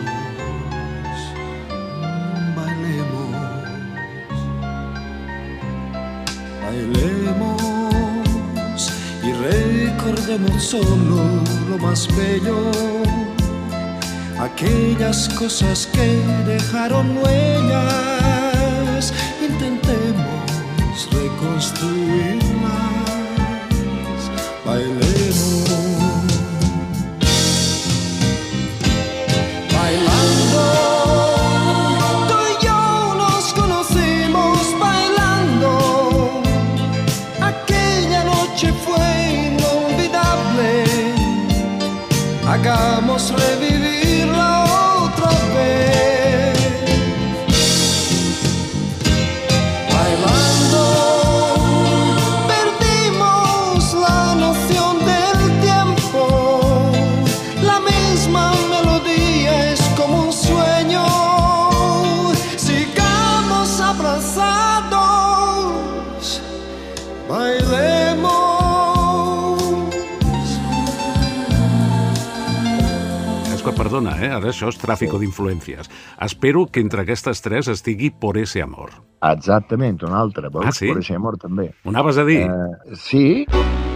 Bailemos, bailemos y recordemos solo lo más bello aquellas cosas que dejaron huellas. Intentemos reconstruirlas. Bailemos. Perdona, eh? ara això és tràfico d'influències. Espero que entre aquestes tres estigui Por ese amor. Exactament, una altra. Veus? Ah, sí? Per ese amor, també. Ho anaves a dir? Eh, sí, Solo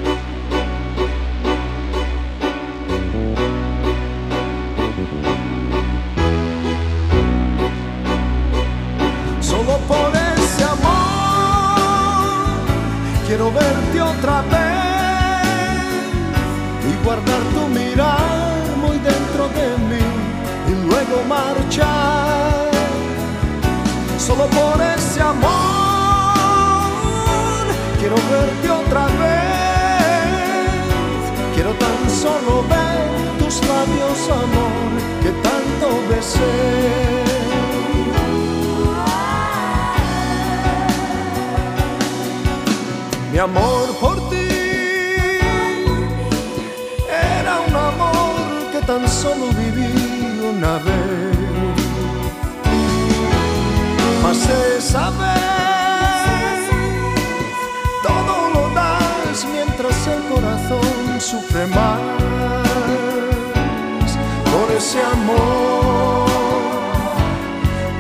quiero verte otra vez. Quiero tan solo ver tus labios, amor, que tanto besé. Mi amor por ti era un amor que tan solo viví una vez. Mas esa vez más por ese amor,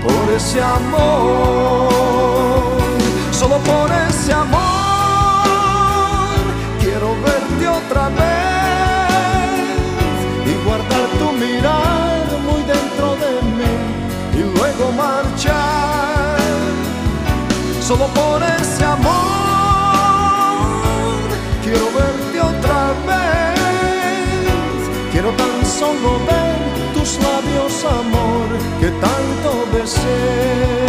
por ese amor, solo por ese amor quiero verte otra vez y guardar tu mirar muy dentro de mí y luego marchar. Solo por ese amor solo ver tus labios, amor, que tanto besé.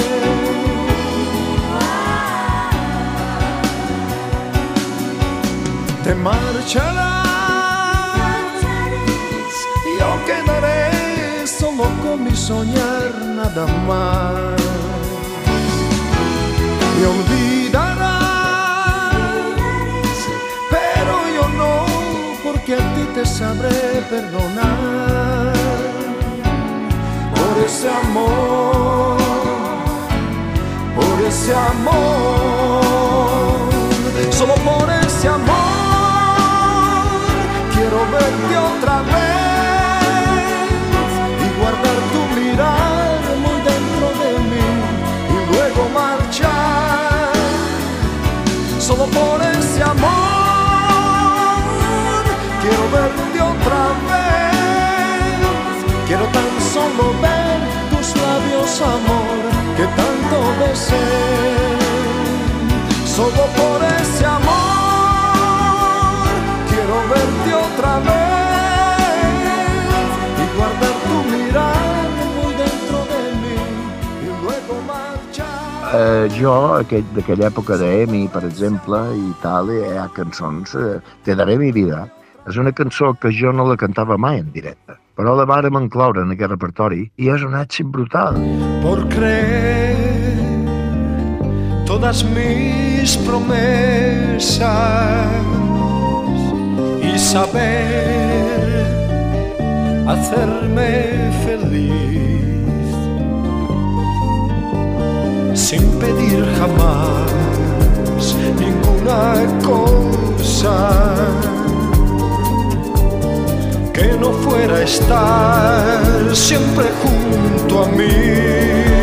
te marcharás. Yo quedaré solo con mi soñar nada más. Me olvidarás sabré perdonar por ese amor, por ese amor, solo por ese amor quiero verte otra vez y guardar tu mirar muy dentro de mí y luego marchar. Solo por ese amor quiero tan solo ver tus labios amor que tanto besé. Solo por ese amor quiero verte otra vez y guardar tu mirar muy dentro de mí y luego marchar. Eh, jo, aquell, d'aquella època d'Emi, per exemple, i tal, hi ha cançons, eh, Te daré mi vida, és una cançó que jo no la cantava mai en directe, però la vàrem incloure en aquest repertori i és un èxit brutal. por creer todas mis promesas y saber hacerme feliz sin pedir jamás ninguna cosa que no fuera estar siempre junto a mí.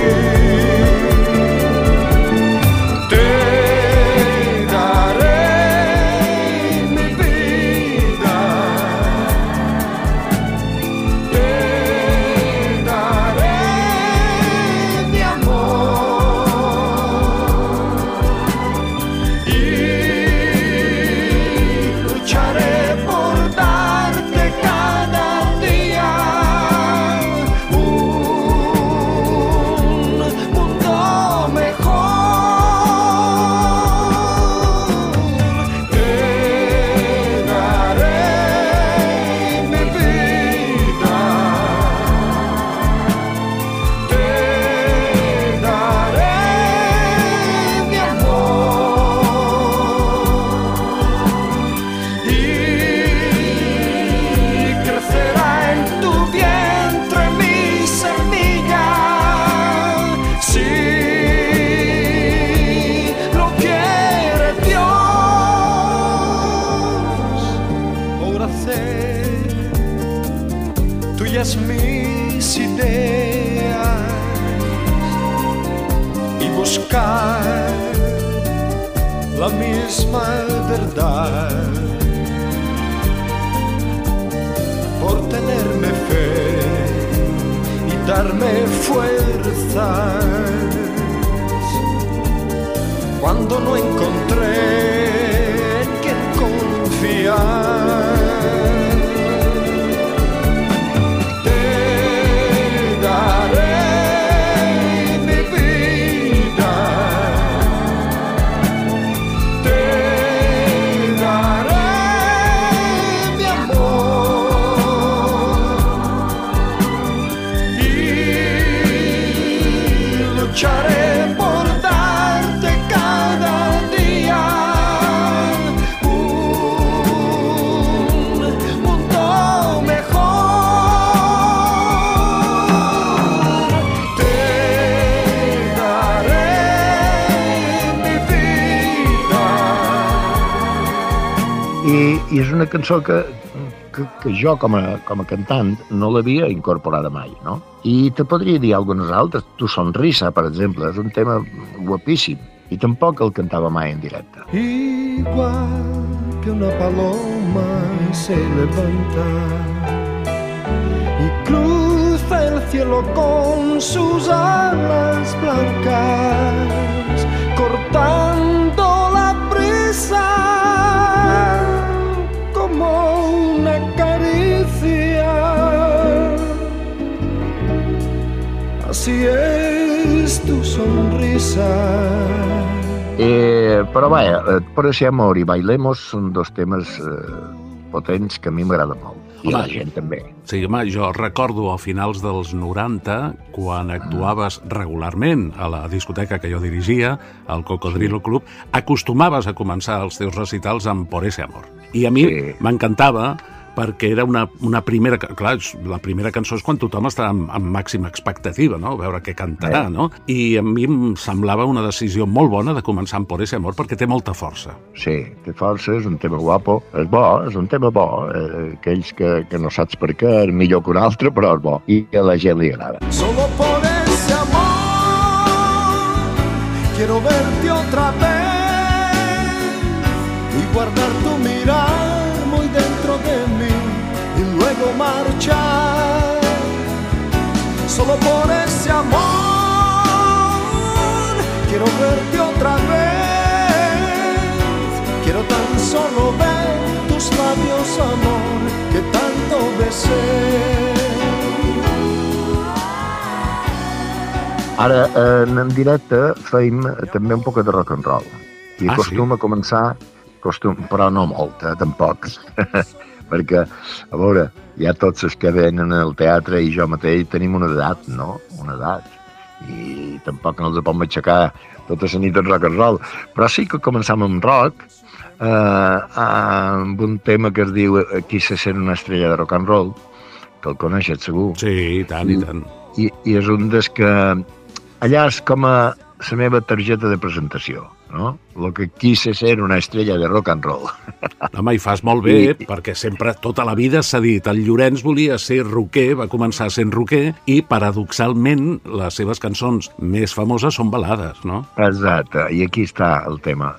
Cançó que, que, que jo, com a, com a cantant, no l'havia incorporada mai, no? I te podria dir algunes altres. Tu sonrisa, per exemple, és un tema guapíssim. I tampoc el cantava mai en directe. Igual que una paloma se levanta y cruza el cielo con sus alas blancas, Así es tu sonrisa. Eh, però eh, Por ese amor i Bailemos són dos temes eh, potents que a mi m'agraden molt. I Home. la gent també. Sí, home, jo recordo a finals dels 90, quan actuaves regularment a la discoteca que jo dirigia, al Cocodrilo Club, acostumaves a començar els teus recitals amb Por ese amor. I a mi Sí. m'encantava perquè era una, una primera... Clar, la primera cançó és quan tothom està amb, amb màxima expectativa, no? A veure què cantarà, Eh. no? I a mi em semblava una decisió molt bona de començar amb Por ese amor perquè té molta força. Sí, té força, és un tema guapo, és bo, és un tema bo, eh, aquells que, que no saps per què, és millor que un altre, però és bo, i a la gent li agrada. Solo por ese amor quiero verte otra vez y guardar Solo por ese amor quiero verte otra vez. Quiero tan solo ver tus labios, amor, que tanto besé. Ara, en, en directe, feim també un poc de rock and roll. I Ah, acostuma a començar, costum, però no molt, eh, tampoc. *laughs* Perquè, a veure, ja tots els que venen al teatre i jo mateix tenim una edat, no? Una edat. I tampoc no els podem aixecar tota la nit en rock and roll. Però sí que començam amb rock, eh, amb un tema que es diu Qui se sent una estrella de rock and roll, que el coneixes segur. Sí, i tant, i tant. I, i és un des que... Allà és com a la meva targeta de presentació, no? Lo que quise ser una estrella de rock and roll. *laughs* Home, i fas molt bé, perquè sempre, tota la vida s'ha dit, el Llorenç volia ser roquer, va començar sent roquer, i paradoxalment les seves cançons més famoses són balades, no? Exacte, i aquí està el tema.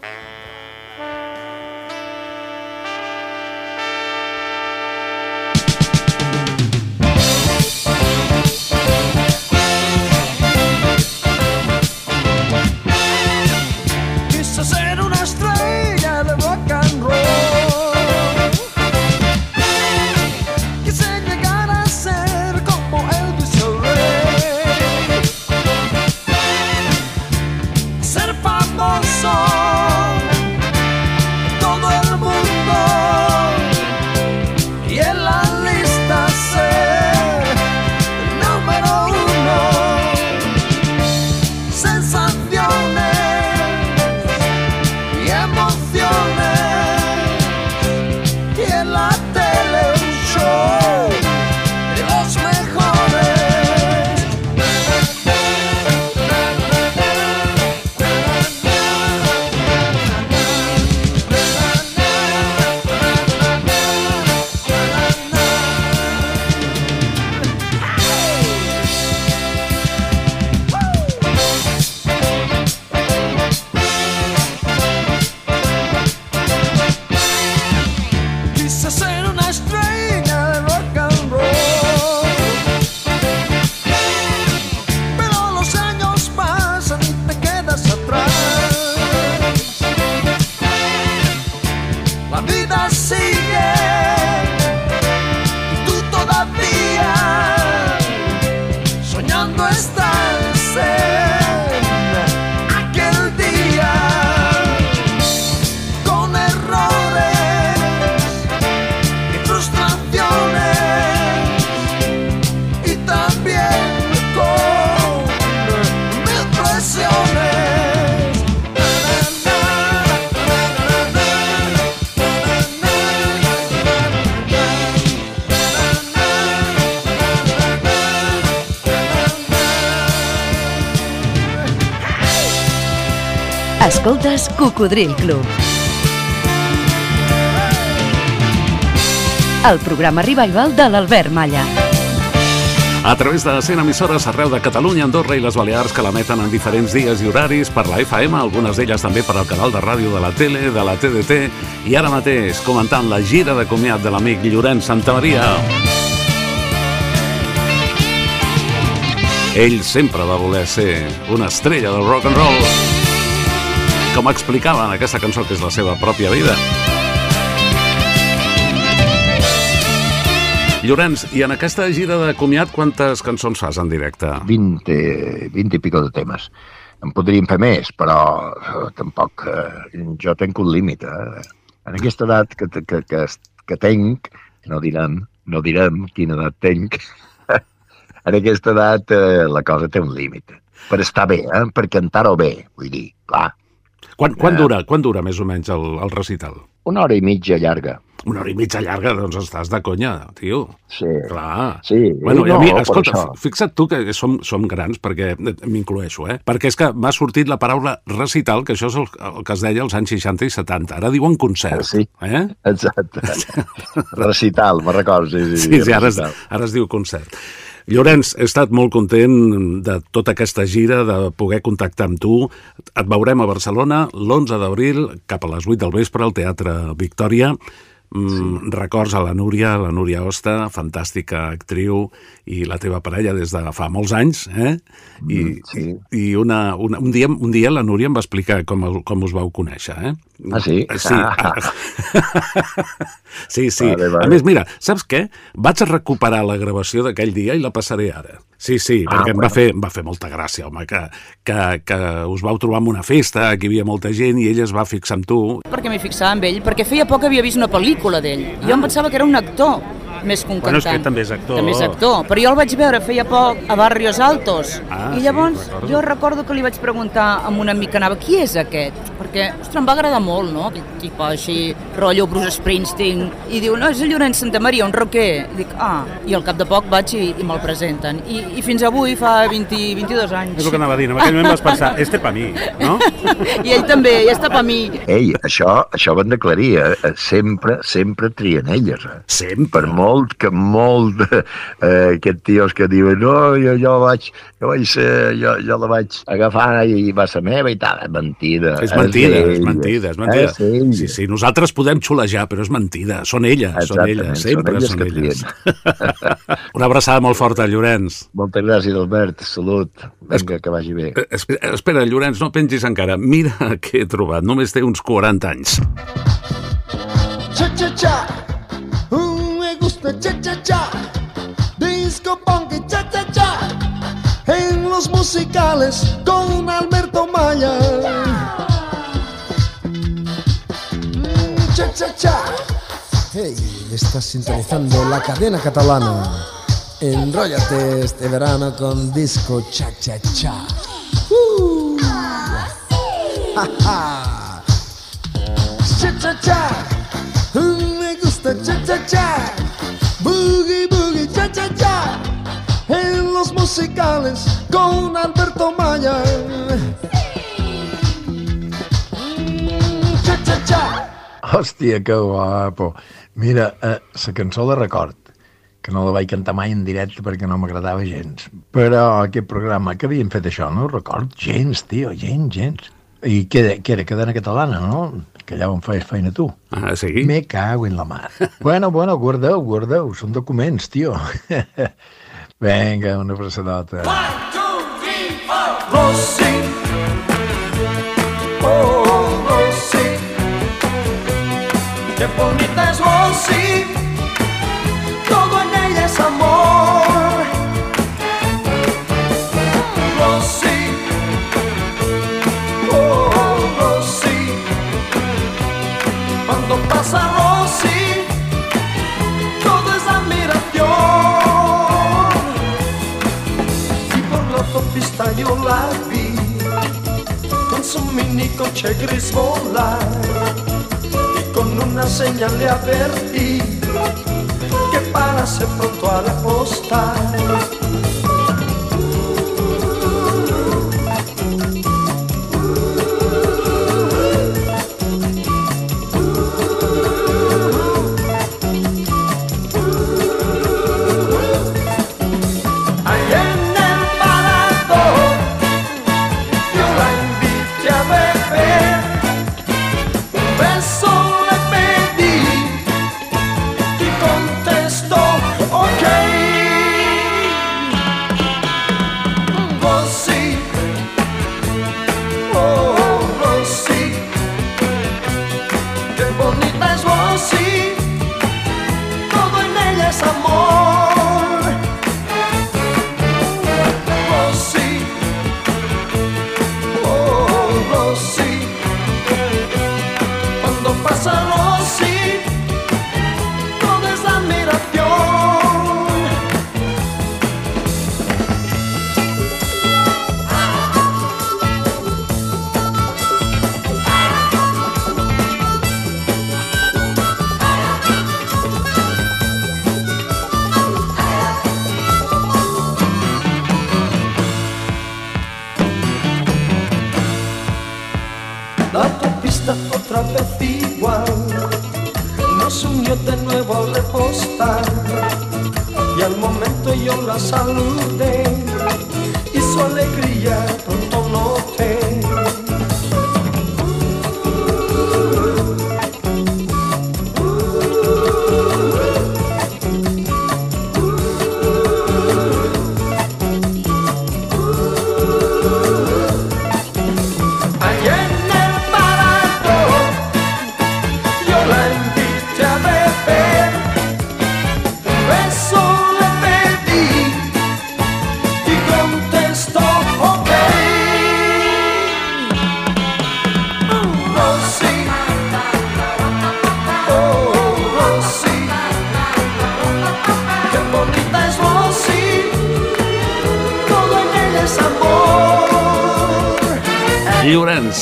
Cocodril Club. El programa revival de l'Albert Malla. A través de 100 emissores arreu de Catalunya, Andorra i les Balears que l'emeten en diferents dies i horaris per la FM, algunes d'elles també per al canal de ràdio de la tele, de la TDT, i ara mateix comentant la gira de comiat de l'amic Llorenç Santamaria. Ell sempre va voler ser una estrella del rock and roll, com explicava en aquesta cançó que és la seva pròpia vida. Llorenç, i en aquesta gira de comiat quantes cançons fas en directe? 20, 20 i pico de temes. En podríem fer més, però eh, tampoc... Eh, jo tenc un límit. Eh? En aquesta edat que, que, que, que tenc, no direm, no direm quina edat tenc, *laughs* en aquesta edat eh, la cosa té un límit. Per estar bé, eh? per cantar-ho bé, vull dir, clar. Quan, quan, dura, quan dura més o menys el, el recital? una hora i mitja llarga. Una hora i mitja llarga, doncs estàs de conya, tio. Sí. Clar. Sí, Bueno, i a no, mi, escolta, fixa't tu que som, som grans, perquè m'incloeixo, eh? Perquè és que m'ha sortit la paraula recital, que això és el, el que es deia als anys 60 i 70. Ara diuen concert. Sí. Eh? Exacte. Recital, me recordo. Sí, sí, Sí, sí, ara es, ara es diu concert. Llorenç, he estat molt content de tota aquesta gira, de poder contactar amb tu. Et veurem a Barcelona l'11 d'abril, cap a les 8 del vespre, al Teatre Victòria. Mm, Records a la Núria, la Núria Osta, fantàstica actriu, i la teva parella des de fa molts anys, eh? I, Mm, sí. i una, una, un, dia, un dia la Núria em va explicar com, com us vau conèixer, eh? Ah, sí? Sí, Ah. *laughs* sí, sí. Vale, vale. A més, mira, saps què? Vaig a recuperar la gravació d'aquell dia i la passaré ara. Sí, sí, Ah, perquè em va bueno. fer, em va fer molta gràcia, home, que, que, que us vau trobar en una festa, que hi havia molta gent i ell es va fixar amb tu. perquè m'hi fixava amb ell, perquè feia poc que havia vist una pel·lícula d'ell. Jo em pensava que era un actor, més que un Bueno, és cantant. que també és actor. També és actor, però jo el vaig veure feia poc a Barrios Altos. Ah, I sí, llavors recordo. jo recordo que li vaig preguntar a un amic que anava, qui és aquest? Perquè, ostres, em va agradar molt, no? Aquell tipus així, rotllo Bruce Springsteen. I diu, no, és el Llorenç Santa Maria, un rocker. I dic, ah, i al cap de poc vaig i, i me'l presenten. I, I fins avui fa 20, 22 anys. És el que anava a dir, en aquell moment vas pensar, este pa mi, no? *laughs* I ell també, i està per mi. Ei, això, això ho hem d'aclarir, eh? Sempre, sempre trien elles, eh? Sempre. Per molt que molt eh, aquests tios que diuen no, jo, jo vaig, jo vaig ser, jo, jo la vaig agafar i va ser meva i tal, mentida. És mentida, és d'elles. mentida, és mentida. És. Sí, sí, nosaltres podem xulejar, però és mentida. Són elles, són Exactament, elles, són sempre elles són elles. *laughs* Una abraçada molt forta, Llorenç. Moltes gràcies, Albert. Salut. Vinga, que vagi bé. Eh, Espera, espera, Llorenç, no pengis encara. Mira *laughs* què he trobat. Només té uns 40 anys. Cha musicales con Alberto Maya. Mm, Cha cha cha. Hey, estás sintonizando la cadena catalana. Enróllate este verano con disco cha cha cha. Uh. *laughs* Cha cha cha, me gusta cha cha cha, boogie boogie cha cha cha, los musicales con Alberto Maya. Cha cha cha. Hòstia, que guapo. Mira, eh, la cançó la record, que no la vaig cantar mai en directe perquè no m'agradava gens. Però aquest programa que havien fet això, no record gens, tio, gens, gens. I què, era- què era? Cadena catalana, no? Que allà on feies feina tu. Ah, sí? Me cago en la mar. bueno, bueno, guardeu, guardeu, són documents, tio. *laughs* Vinga, una abraçadota. Rosy. Oh, Rosy. Qué bonita es Rosy. Mini coche gris volar. Y con una señal le advertí que parase pronto a la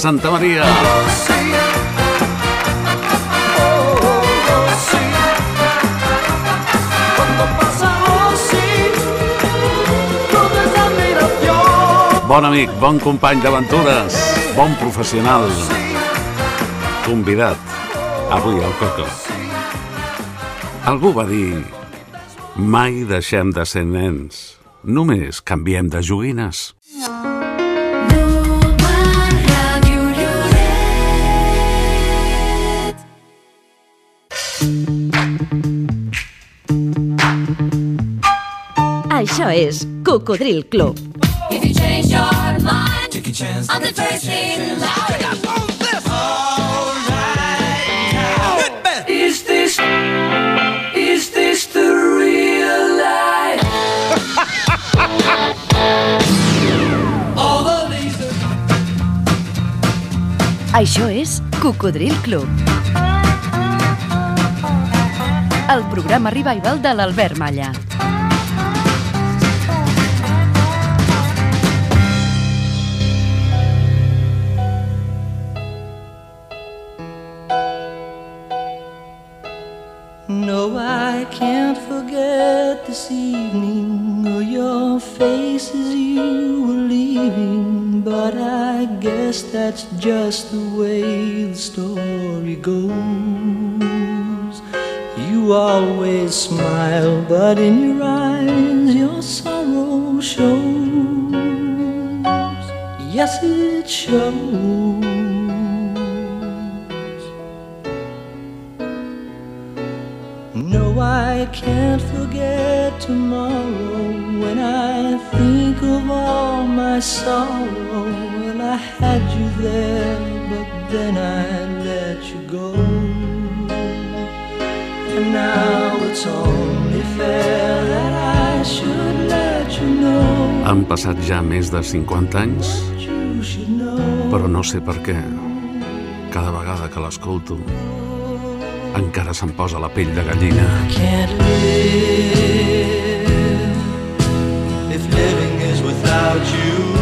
Santa Maria. Bon amic, bon company d'aventures, bon professional, convidat avui al Coco. Algú va dir, mai deixem de ser nens, només canviem de joguines. Això és Cocodril Club. If you change your mind, take a chance. I'm the first thing loud. Is this, is this the real life? *laughs* All the lasers. Això és Cocodril Club. El programa revival de l'Albert Malla. That's just the way the story goes. You always smile, but in your then I let you go. And now it's only fair that I should let you know. Han passat ja més de 50 anys, però no sé per què. Cada vegada que l'escolto, encara se'm posa la pell de gallina. can't live if living is without you.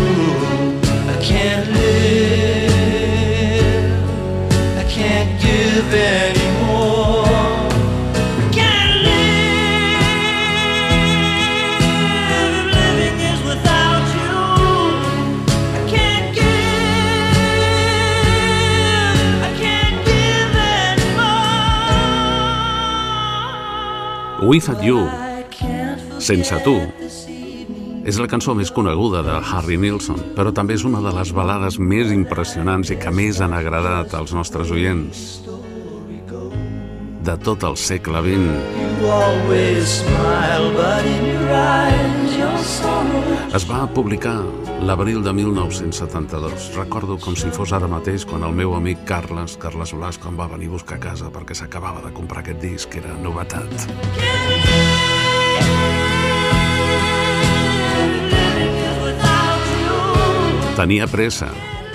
Without You, Sense tu, és la cançó més coneguda de Harry Nilsson, però també és una de les balades més impressionants i que més han agradat als nostres oients de tot el segle XX. Es va publicar l'abril de 1972. Recordo com si fos ara mateix quan el meu amic Carles, Carles Blasco, em va venir a buscar a casa perquè s'acabava de comprar aquest disc, que era novetat. Tenia pressa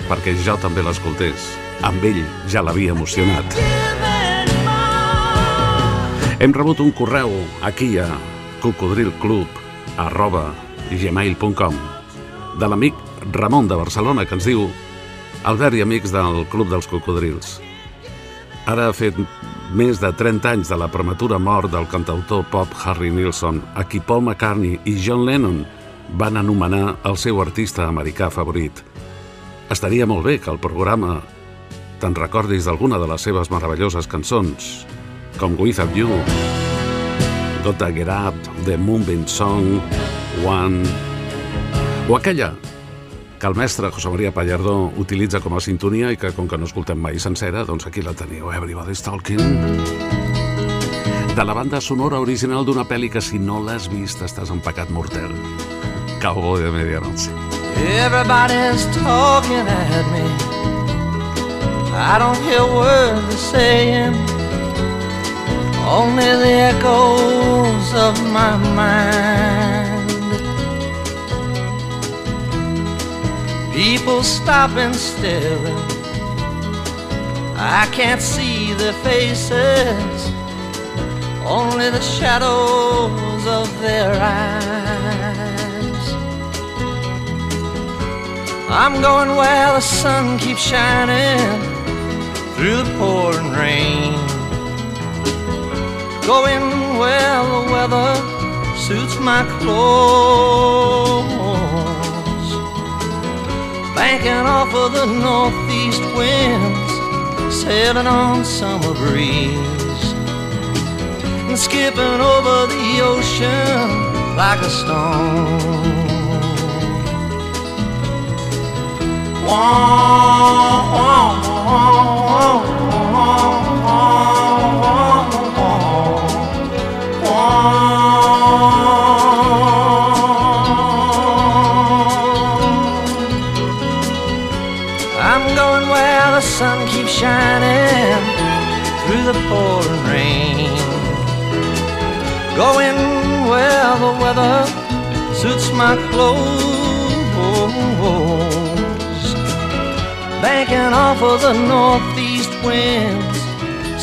perquè jo també l'escoltés. Amb ell ja l'havia emocionat. Hem rebut un correu aquí a cocodrilclub arroba gmail.com de l'amic Ramon de Barcelona que ens diu Albert i amics del Club dels Cocodrils. Ara ha fet més de 30 anys de la prematura mort del cantautor pop Harry Nilsson, a qui Paul McCartney i John Lennon van anomenar el seu artista americà favorit. Estaria molt bé que el programa te'n recordis d'alguna de les seves meravelloses cançons, com Without You, Gotta Get Up, The Moonbeam Song, One, o aquella que el mestre José María Pallardó utilitza com a sintonia i que, com que no escoltem mai sencera, doncs aquí la teniu, Everybody's Talking. De la banda sonora original d'una pel·li que si no l'has vist estàs en pecat mortel. Cowboy de Medianoche. Everybody's talking at me. I don't hear words they're saying, only the echoes of my mind. People stop and staring. I can't see their faces, only the shadows of their eyes. I'm going where the sun keeps shining through the pouring rain. Going where the weather suits my clothes. Banking off of the northeast winds, sailing on summer breeze. And skipping over the ocean like a stone. I'm Going where the weather suits my clothes. Banking off of the northeast winds,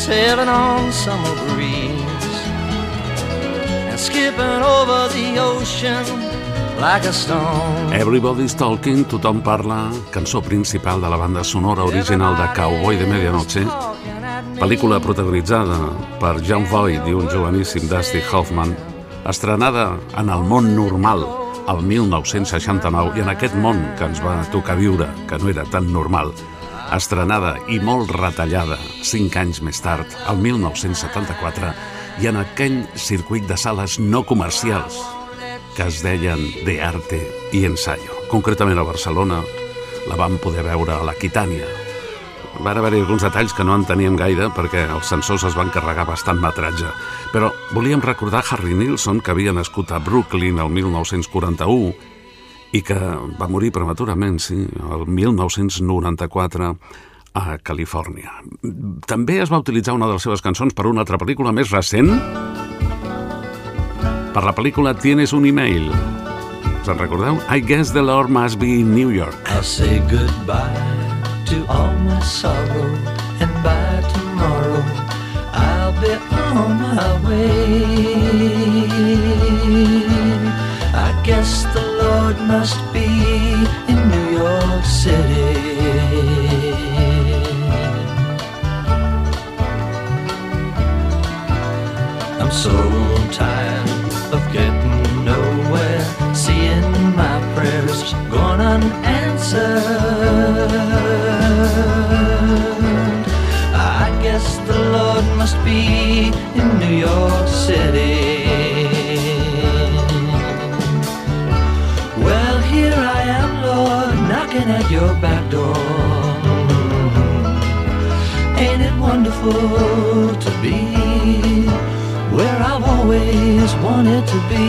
sailing on summer breeze, and skipping over the ocean like a stone. Everybody's Talking, tothom parla, cançó principal de la banda sonora original de Cowboy de Medianoche, pel·lícula protagonitzada per John Voight i un joveníssim Dusty Hoffman, estrenada en el món normal el 1969 i en aquest món que ens va tocar viure, que no era tan normal, estrenada i molt retallada cinc anys més tard, el 1974, i en aquell circuit de sales no comercials que es deien De Arte i Ensayo. Concretament a Barcelona la vam poder veure a l'Aquitània. Van haver-hi alguns detalls que no en teníem gaire perquè els censors es van carregar bastant metratge. Però volíem recordar Harry Nilsson, que havia nascut a Brooklyn el 1941 i que va morir prematurament, sí, el 1994 a Califòrnia. També es va utilitzar una de les seves cançons per una altra pel·lícula més recent, per la pel·lícula Tienes un email. Se'n recordeu? I guess the Lord must be in New York. I'll say goodbye to all my sorrow, and by tomorrow I'll be on my way. I guess the Lord must be in New York City. I'm so tired of getting nowhere, seeing my prayers gone unanswered. Lord must be in New York City. Well, here I am, Lord, knocking at your back door. Ain't it wonderful to be where I've always wanted to be?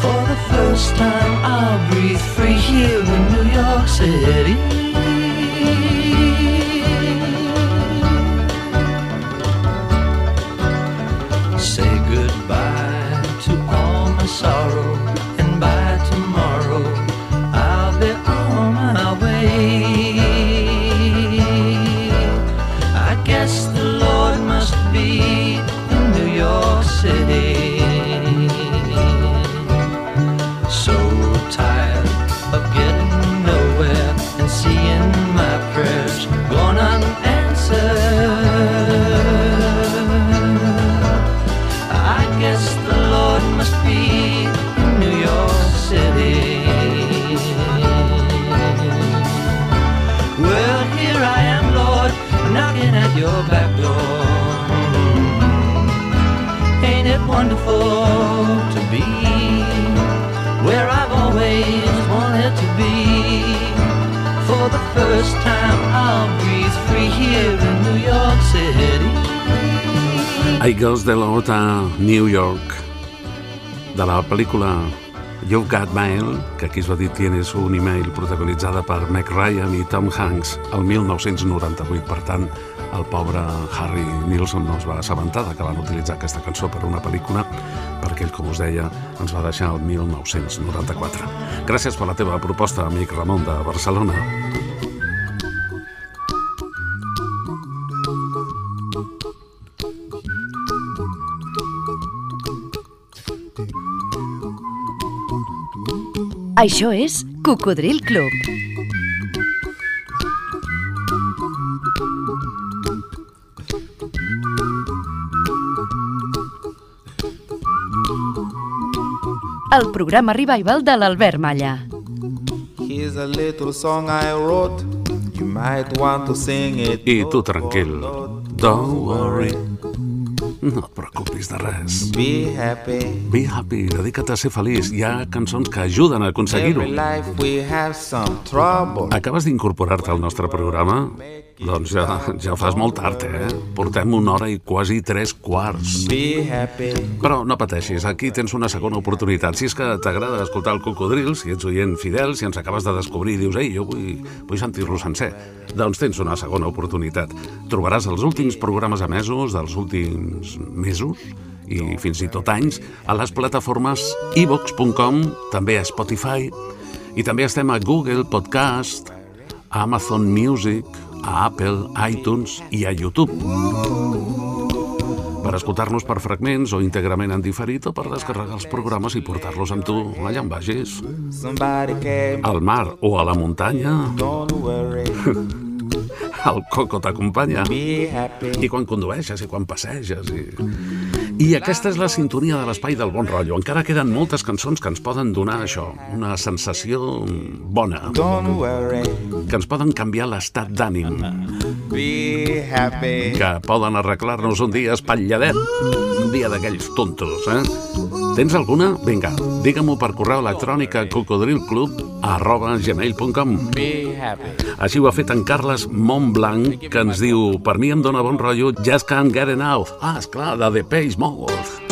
For the first time, I'll breathe free here in New York City. Girls de l'Ota New York de la pel·lícula You've Got Mail, que aquí es va dir Tienes un email, protagonitzada per Meg Ryan i Tom Hanks el 1998. Per tant, el pobre Harry Nilsson no es va assabentar que van utilitzar aquesta cançó per una pel·lícula perquè ell, com us deia, ens va deixar el 1994. Gràcies per la teva proposta, amic Ramon de Barcelona. Això és Cocodril Club. El programa revival de l'Albert Malla. Here's a little song I wrote. You might want to sing it. I tu tranquil, don't worry. No et preocupis de res. Be happy. Be happy, dedica't a ser feliç. Hi ha cançons que ajuden a aconseguir-ho. Acabes d'incorporar-te al nostre programa? Doncs ja, ja fas molt tard, eh? Portem una hora i quasi tres quarts. Be happy. Però no pateixis, aquí tens una segona oportunitat. Si és que t'agrada escoltar el cocodril, si ets oient fidel, si ens acabes de descobrir i dius, ei, jo vull, vull sentir-lo sencer, doncs tens una segona oportunitat. Trobaràs els últims programes emesos dels últims mesos i fins i tot anys a les plataformes ivox.com, també a Spotify, i també estem a Google Podcast, a Amazon Music, a Apple, iTunes i a YouTube. Per escoltar-nos per fragments o íntegrament en diferit o per descarregar els programes i portar-los amb tu allà on vagis. Al mar o a la muntanya. *laughs* El coco t'acompanya. I quan condueixes i quan passeges. I... I aquesta és la sintonia de l'espai del bon rotllo. Encara queden moltes cançons que ens poden donar això, una sensació bona. Que ens poden canviar l'estat d'ànim. Que poden arreglar-nos un dia espatlladet. Un dia d'aquells tontos, eh? Tens alguna? Vinga, digue-m'ho per correu electrònic a cocodrilclub arroba gmail.com. Així ho ha fet en Carles Montblanc, que ens diu Per mi em dóna bon rotllo Just Can't Get Enough. Ah, esclar, de The Page Mode.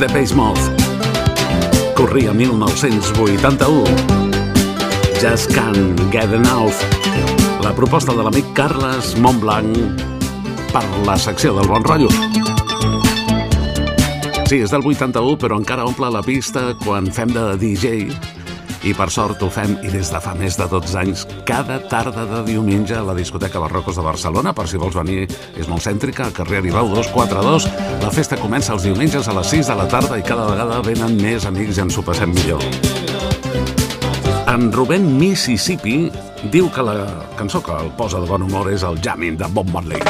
Èxit dels The Face Mouth. Corria 1981. Just Can't Get Enough. La proposta de l'amic Carles Montblanc per la secció del bon rotllo. Sí, és del 81, però encara omple la pista quan fem de DJ i per sort ho fem i des de fa més de 12 anys cada tarda de diumenge a la discoteca Barrocos de Barcelona per si vols venir, és molt cèntrica al carrer Aribau 242 la festa comença els diumenges a les 6 de la tarda i cada vegada venen més amics i ens ho passem millor. En Rubén Mississippi diu que la cançó que el posa de bon humor és el Jamming de Bob Marley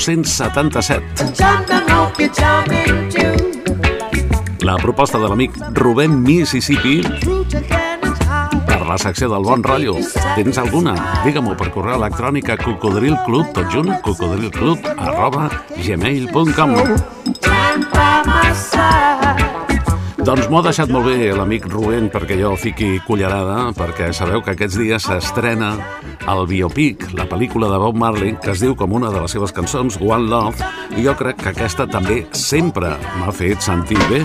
1977 jamming, hope you're jamming too. la proposta de l'amic Rubén Mississippi per la secció del bon rotllo. Tens alguna? Digue-m'ho per correu electrònic a cocodrilclub, tot junt, cocodrilclub, arroba gmail.com. Doncs m'ho ha deixat molt bé l'amic Rubén perquè jo fiqui cullerada, perquè sabeu que aquests dies s'estrena el biopic, la pel·lícula de Bob Marley, que es diu com una de les seves cançons, One Love, i jo crec que aquesta també sempre m'ha fet sentir bé.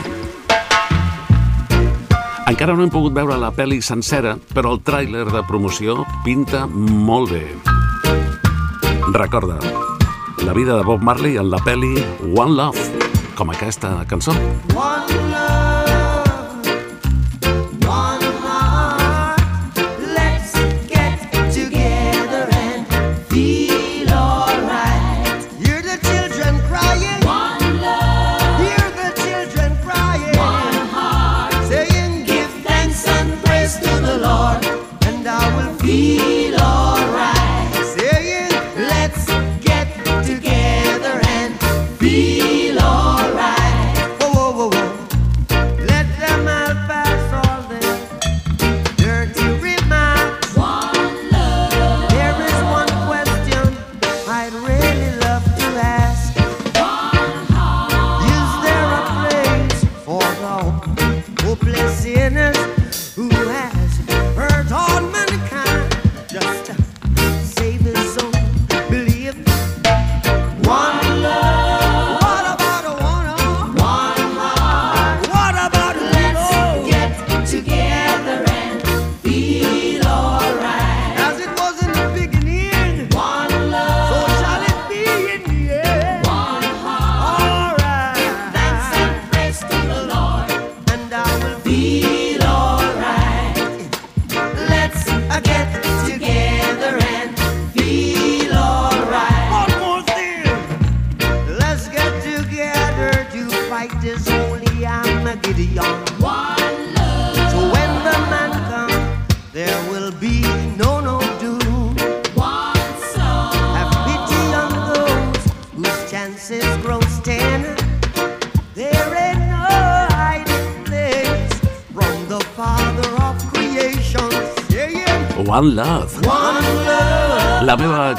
Encara no hem pogut veure la pel·li sencera, però el tràiler de promoció pinta molt bé. Recorda, la vida de Bob Marley en la pel·li One Love, com aquesta cançó. One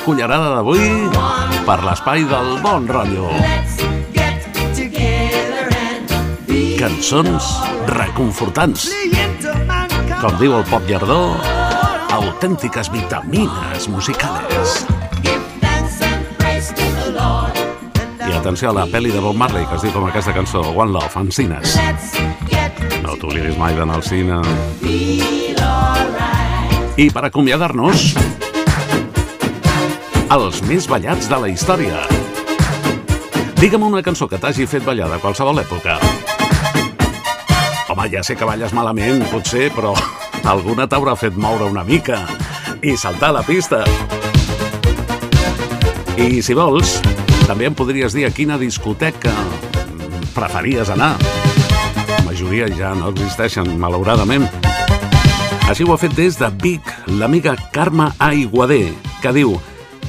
cullerada d'avui per l'espai del bon rotllo. Cançons reconfortants. Com diu el pop llardó, autèntiques vitamines musicales. I atenció a la pel·li de Bob Marley, que es diu com aquesta cançó, One Love, en cines. No t'oblidis mai d'anar al cine. I per acomiadar-nos, els més ballats de la història. Digue'm una cançó que t'hagi fet ballar de qualsevol època. Home, ja sé que balles malament, potser, però *laughs* alguna t'haurà fet moure una mica i saltar a la pista. I si vols, també em podries dir a quina discoteca preferies anar. La majoria ja no existeixen, malauradament. Així ho ha fet des de Vic l'amiga Carme Aiguader, que diu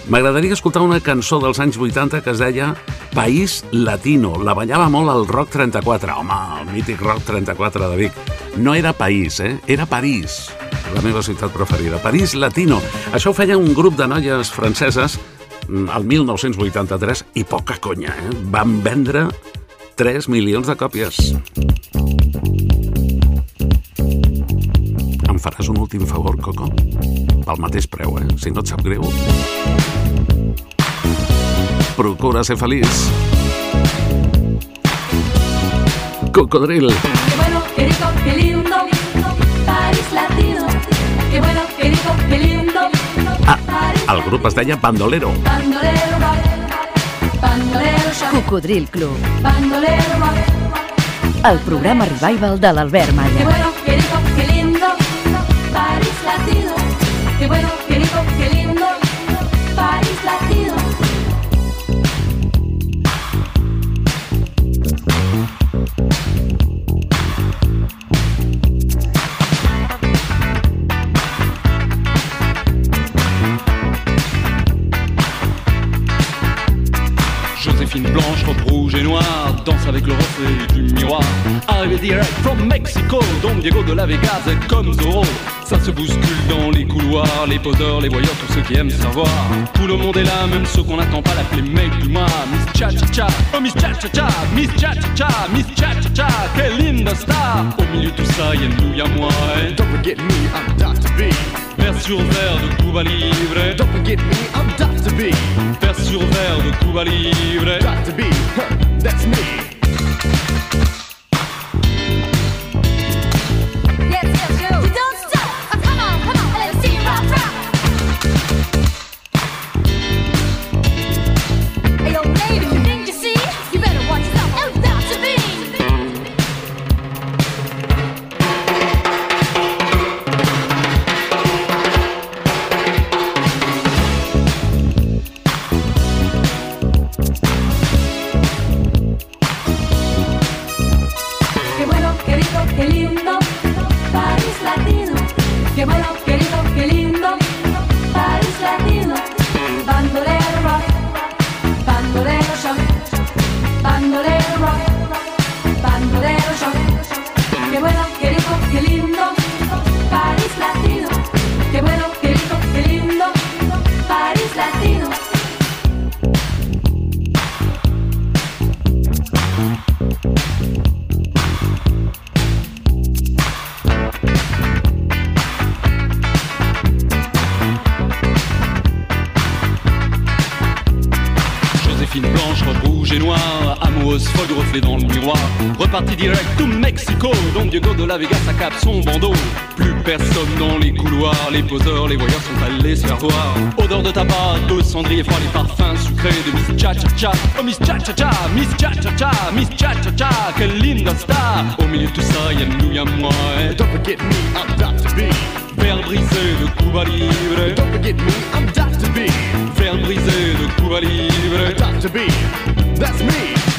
M'agradaria escoltar una cançó dels anys 80 que es deia País Latino. La ballava molt al Rock 34. Home, el mític Rock 34 de Vic. No era País, eh? Era París, la meva ciutat preferida. París Latino. Això ho feia un grup de noies franceses mm, el 1983 i poca conya, eh? Van vendre 3 milions de còpies. Em faràs un últim favor, Coco? Pel mateix preu, eh? Si no et sap greu. Procura ser feliç. Cocodril. Qué bueno, qué rico, qué lindo, París latino. Qué bueno, qué rico, qué lindo, París El grup es deia Bandolero. bandolero rock, bandolero Cocodril Club, bandolero rock. el programa revival de l'Albert Qué Malla. bueno, avec le reflet du miroir. Arrivé direct from Mexico, Don Diego de la Vegas est comme Zorro. Ça se bouscule dans les couloirs, les poseurs, les voyeurs, tous ceux qui aiment savoir. Tout le monde est là, même ceux qu'on n'attend pas l'appeler mec du mois. Miss Cha Cha Cha, oh Miss Cha Cha Cha, Miss Cha Cha Cha, Miss Cha Cha Cha, quelle linda star. Au milieu de tout ça, y'a nous, y'a moi. Et... Don't forget me, I'm Dr. B. Vers sur verre de Cuba Libre. Don't forget me, I'm Dr. B. Vers sur verre de Cuba Libre. Dr. B, huh, that's me. Son bandeau. Plus personne dans les couloirs, les poseurs, les voyeurs sont allés se faire voir. Odeur de tabac, de cendrier froid, les parfums sucrés de Miss Cha Cha Cha. Oh Miss Cha Cha Cha, Miss Cha Cha Cha, Miss Cha Cha Cha, quelle linda star. Au milieu de tout ça, y'a nous, y'a moi. Don't forget me, I'm Dr. B. Verre brisé de Cuba Libre. Don't forget me, I'm Dr. B. Verre brisé de Cuba Libre. Dr. B, that's me.